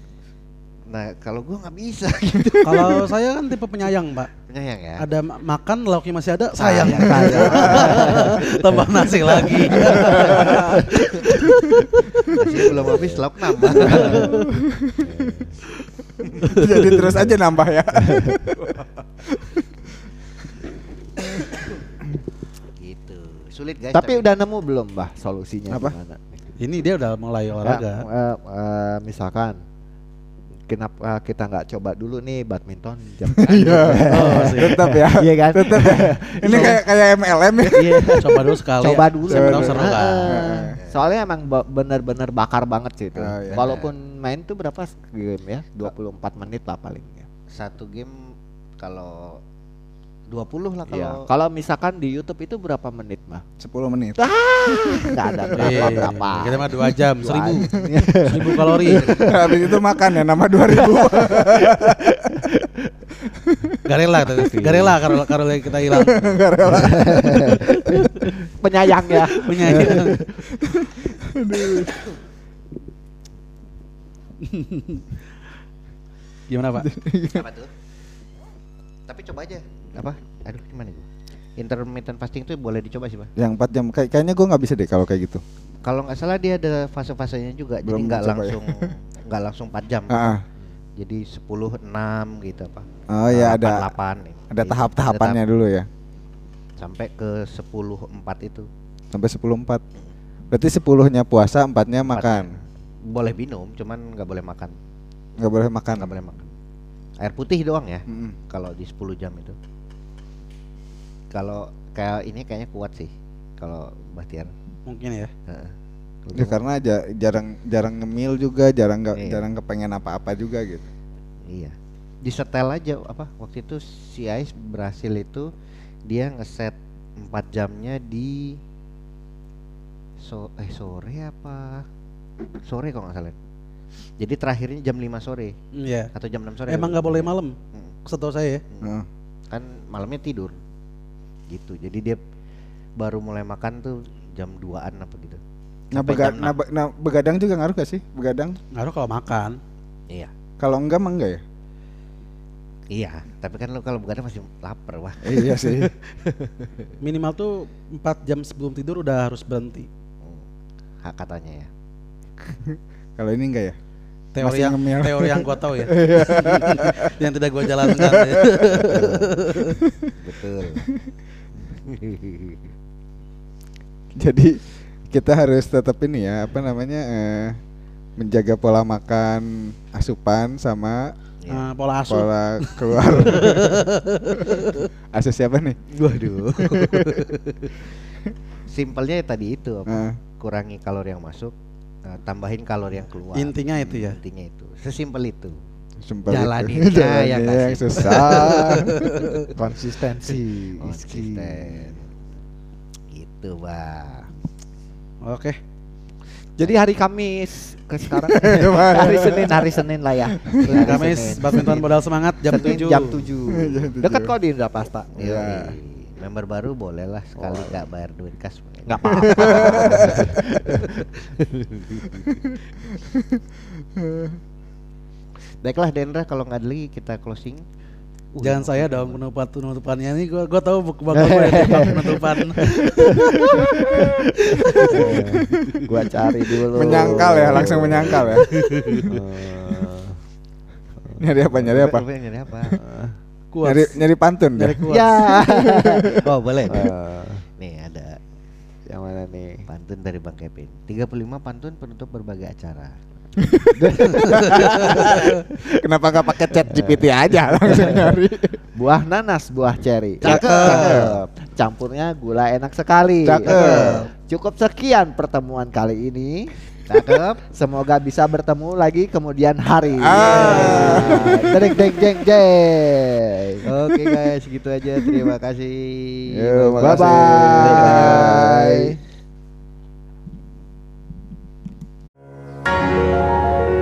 S1: Nah, kalau gua nggak bisa gitu.
S2: Kalau saya kan tipe penyayang, Pak.
S1: Penyayang ya.
S2: Ada ma- makan lauknya masih ada, sayang.
S1: Sayang.
S2: Tambah nasi lagi.
S1: Nasi belum habis lauk nambah.
S3: Jadi terus aja nambah ya.
S1: gitu. Sulit guys.
S4: Tapi udah nemu belum, Mbah, solusinya
S3: Apa?
S4: gimana?
S2: Ini dia udah mulai olahraga.
S4: Ya, eh, eh, misalkan kenapa kita nggak coba dulu nih badminton jam
S3: Iya.
S2: Oh, sih.
S3: Tetap ya.
S4: Iya kan?
S3: Tetap ya. Ini kayak kayak MLM ya.
S4: Iya.
S2: Coba dulu sekali.
S4: Coba dulu.
S2: Siapa tahu seru kan.
S4: Soalnya emang bener-bener bakar banget sih itu.
S3: Oh, iya.
S4: Walaupun main tuh berapa game ya? 24 menit lah paling ya.
S1: satu game kalau 20 lah
S4: Iya.
S1: kalau
S4: Kalau misalkan di YouTube itu berapa menit, Mah?
S3: 10 menit.
S4: Enggak ada berapa
S2: Eh,
S4: berapa.
S2: Kita mah dua jam,
S4: Dua
S2: seribu,
S4: jam.
S2: seribu kalori.
S3: Habis itu makan ya nama 2000.
S2: Gak rela, tuh. gak rela kalau kalau kita hilang.
S3: Enggak rela.
S4: Penyayang ya.
S2: Penyanyi. Gimana Pak?
S1: Apa tuh? Tapi coba aja. Apa? Aduh, gimana gua? Intermittent fasting tuh boleh dicoba sih, Pak.
S3: Yang 4 jam kayak kayaknya gua nggak bisa deh kalau kayak gitu.
S1: Kalau nggak salah dia ada fase-fasenya juga.
S3: Belum
S1: jadi nggak
S3: ya.
S1: langsung nggak langsung 4 jam.
S3: Ah, ah.
S1: Jadi 10 6 gitu apa.
S3: Oh ya ada
S1: 8 nih.
S3: ada tahap-tahapannya dulu ya.
S1: sampai ke 10 4 itu.
S3: Sampai 10 4. Berarti 10-nya puasa, 4-nya makan.
S1: Boleh minum, cuman nggak boleh makan.
S3: Nggak boleh makan.
S1: Nggak boleh makan. Air putih doang ya.
S3: Mm-mm.
S1: Kalau di 10 jam itu. Kalau kayak ini kayaknya kuat sih. Kalau Bahtiar.
S2: Mungkin ya.
S1: Heeh.
S3: Ya karena aja jarang jarang ngemil juga, jarang nggak
S1: Iya.
S3: jarang kepengen apa-apa juga gitu.
S1: Iya. Di setel aja apa waktu itu si Ais berhasil itu dia ngeset 4 jamnya di so eh sore apa? Sore kalau nggak salah. Jadi terakhirnya jam 5 sore
S2: Iya.
S1: atau jam 6 sore.
S2: Emang nggak boleh malam.
S1: Mm.
S2: Setahu saya ya.
S3: Heeh.
S1: Kan malamnya tidur. Gitu. Jadi dia baru mulai makan tuh jam 2-an apa gitu.
S3: Nah,
S1: Sampai
S3: bega- nah, be- nah, begadang juga ngaruh gak sih? Begadang?
S2: Ngaruh kalau makan.
S1: Iya.
S3: Kalau enggak mah enggak ya?
S1: Iya, tapi kan lu kalau begadang masih lapar wah.
S3: iya sih.
S2: Minimal tuh 4 jam sebelum tidur udah harus berhenti.
S1: Hmm, Hak katanya ya.
S3: Kalau ini enggak ya?
S2: Teori
S3: Masih
S2: yang
S3: ngemil.
S2: teori yang gua tahu ya. yang tidak gua jalankan. ya.
S1: Betul.
S3: Jadi kita harus tetap ini ya, apa namanya? eh, menjaga pola makan, asupan sama
S1: Iya.
S2: Nah, pola asuh.
S3: pola keluar. Asuh siapa nih?
S1: Waduh. Simpelnya ya tadi itu apa?
S3: Nah,
S1: Kurangi kalori yang masuk, nah, tambahin kalori yang keluar.
S2: Intinya itu ya.
S1: Intinya itu. Sesimpel itu.
S3: Sumpah
S1: Jalaninnya
S3: itu.
S1: ya
S3: Jalaninnya
S1: kasih.
S3: yang susah.
S4: konsistensi
S1: Konsisten. Gitu, Bang.
S2: Oke.
S4: jadi hari Kamis ke sekarang hari Senin hari Senin lah ya Hari
S2: Kamis
S4: Senin.
S2: badminton modal semangat jam
S4: Senin
S2: 7.
S4: jam 7 dekat kok di Indrapasta
S3: Iya.
S1: Yoi. Member baru boleh lah sekali
S4: Oh.
S1: bayar duit kas.
S4: nggak apa-apa
S1: Baiklah Dendra kalau nggak ada lagi kita closing. Uh,
S2: Jangan
S1: ya
S2: saya dong penutupan penutupannya ini gua gua tahu buku ya tempat penutupan.
S4: gua cari dulu
S3: menyangkal ya, langsung menyangkal ya. nyari apa? Nyari apa?
S1: Nyari apa?
S2: Kuat.
S3: Nyari nyari pantun
S2: Nyari
S3: dah.
S2: kuat.
S4: ya
S1: oh boleh. nih.
S4: Eh,
S1: Nih ada
S4: yang mana nih
S1: pantun dari Bang Kevin. 35 pantun penutup berbagai acara.
S3: Kenapa nggak pakai chat GPT aja langsung nyari?
S4: buah nanas buah ceri
S1: Cakep.
S4: campurnya gula enak sekali
S3: Cakep.
S4: cukup sekian pertemuan kali ini
S1: Cakep.
S4: Semoga bisa bertemu lagi kemudian hari.
S3: Ah.
S4: Jeng jeng jeng jeng.
S1: Oke guys, gitu aja. Terima kasih.
S3: Yo,
S4: Bye
S3: makasih.
S4: bye. Música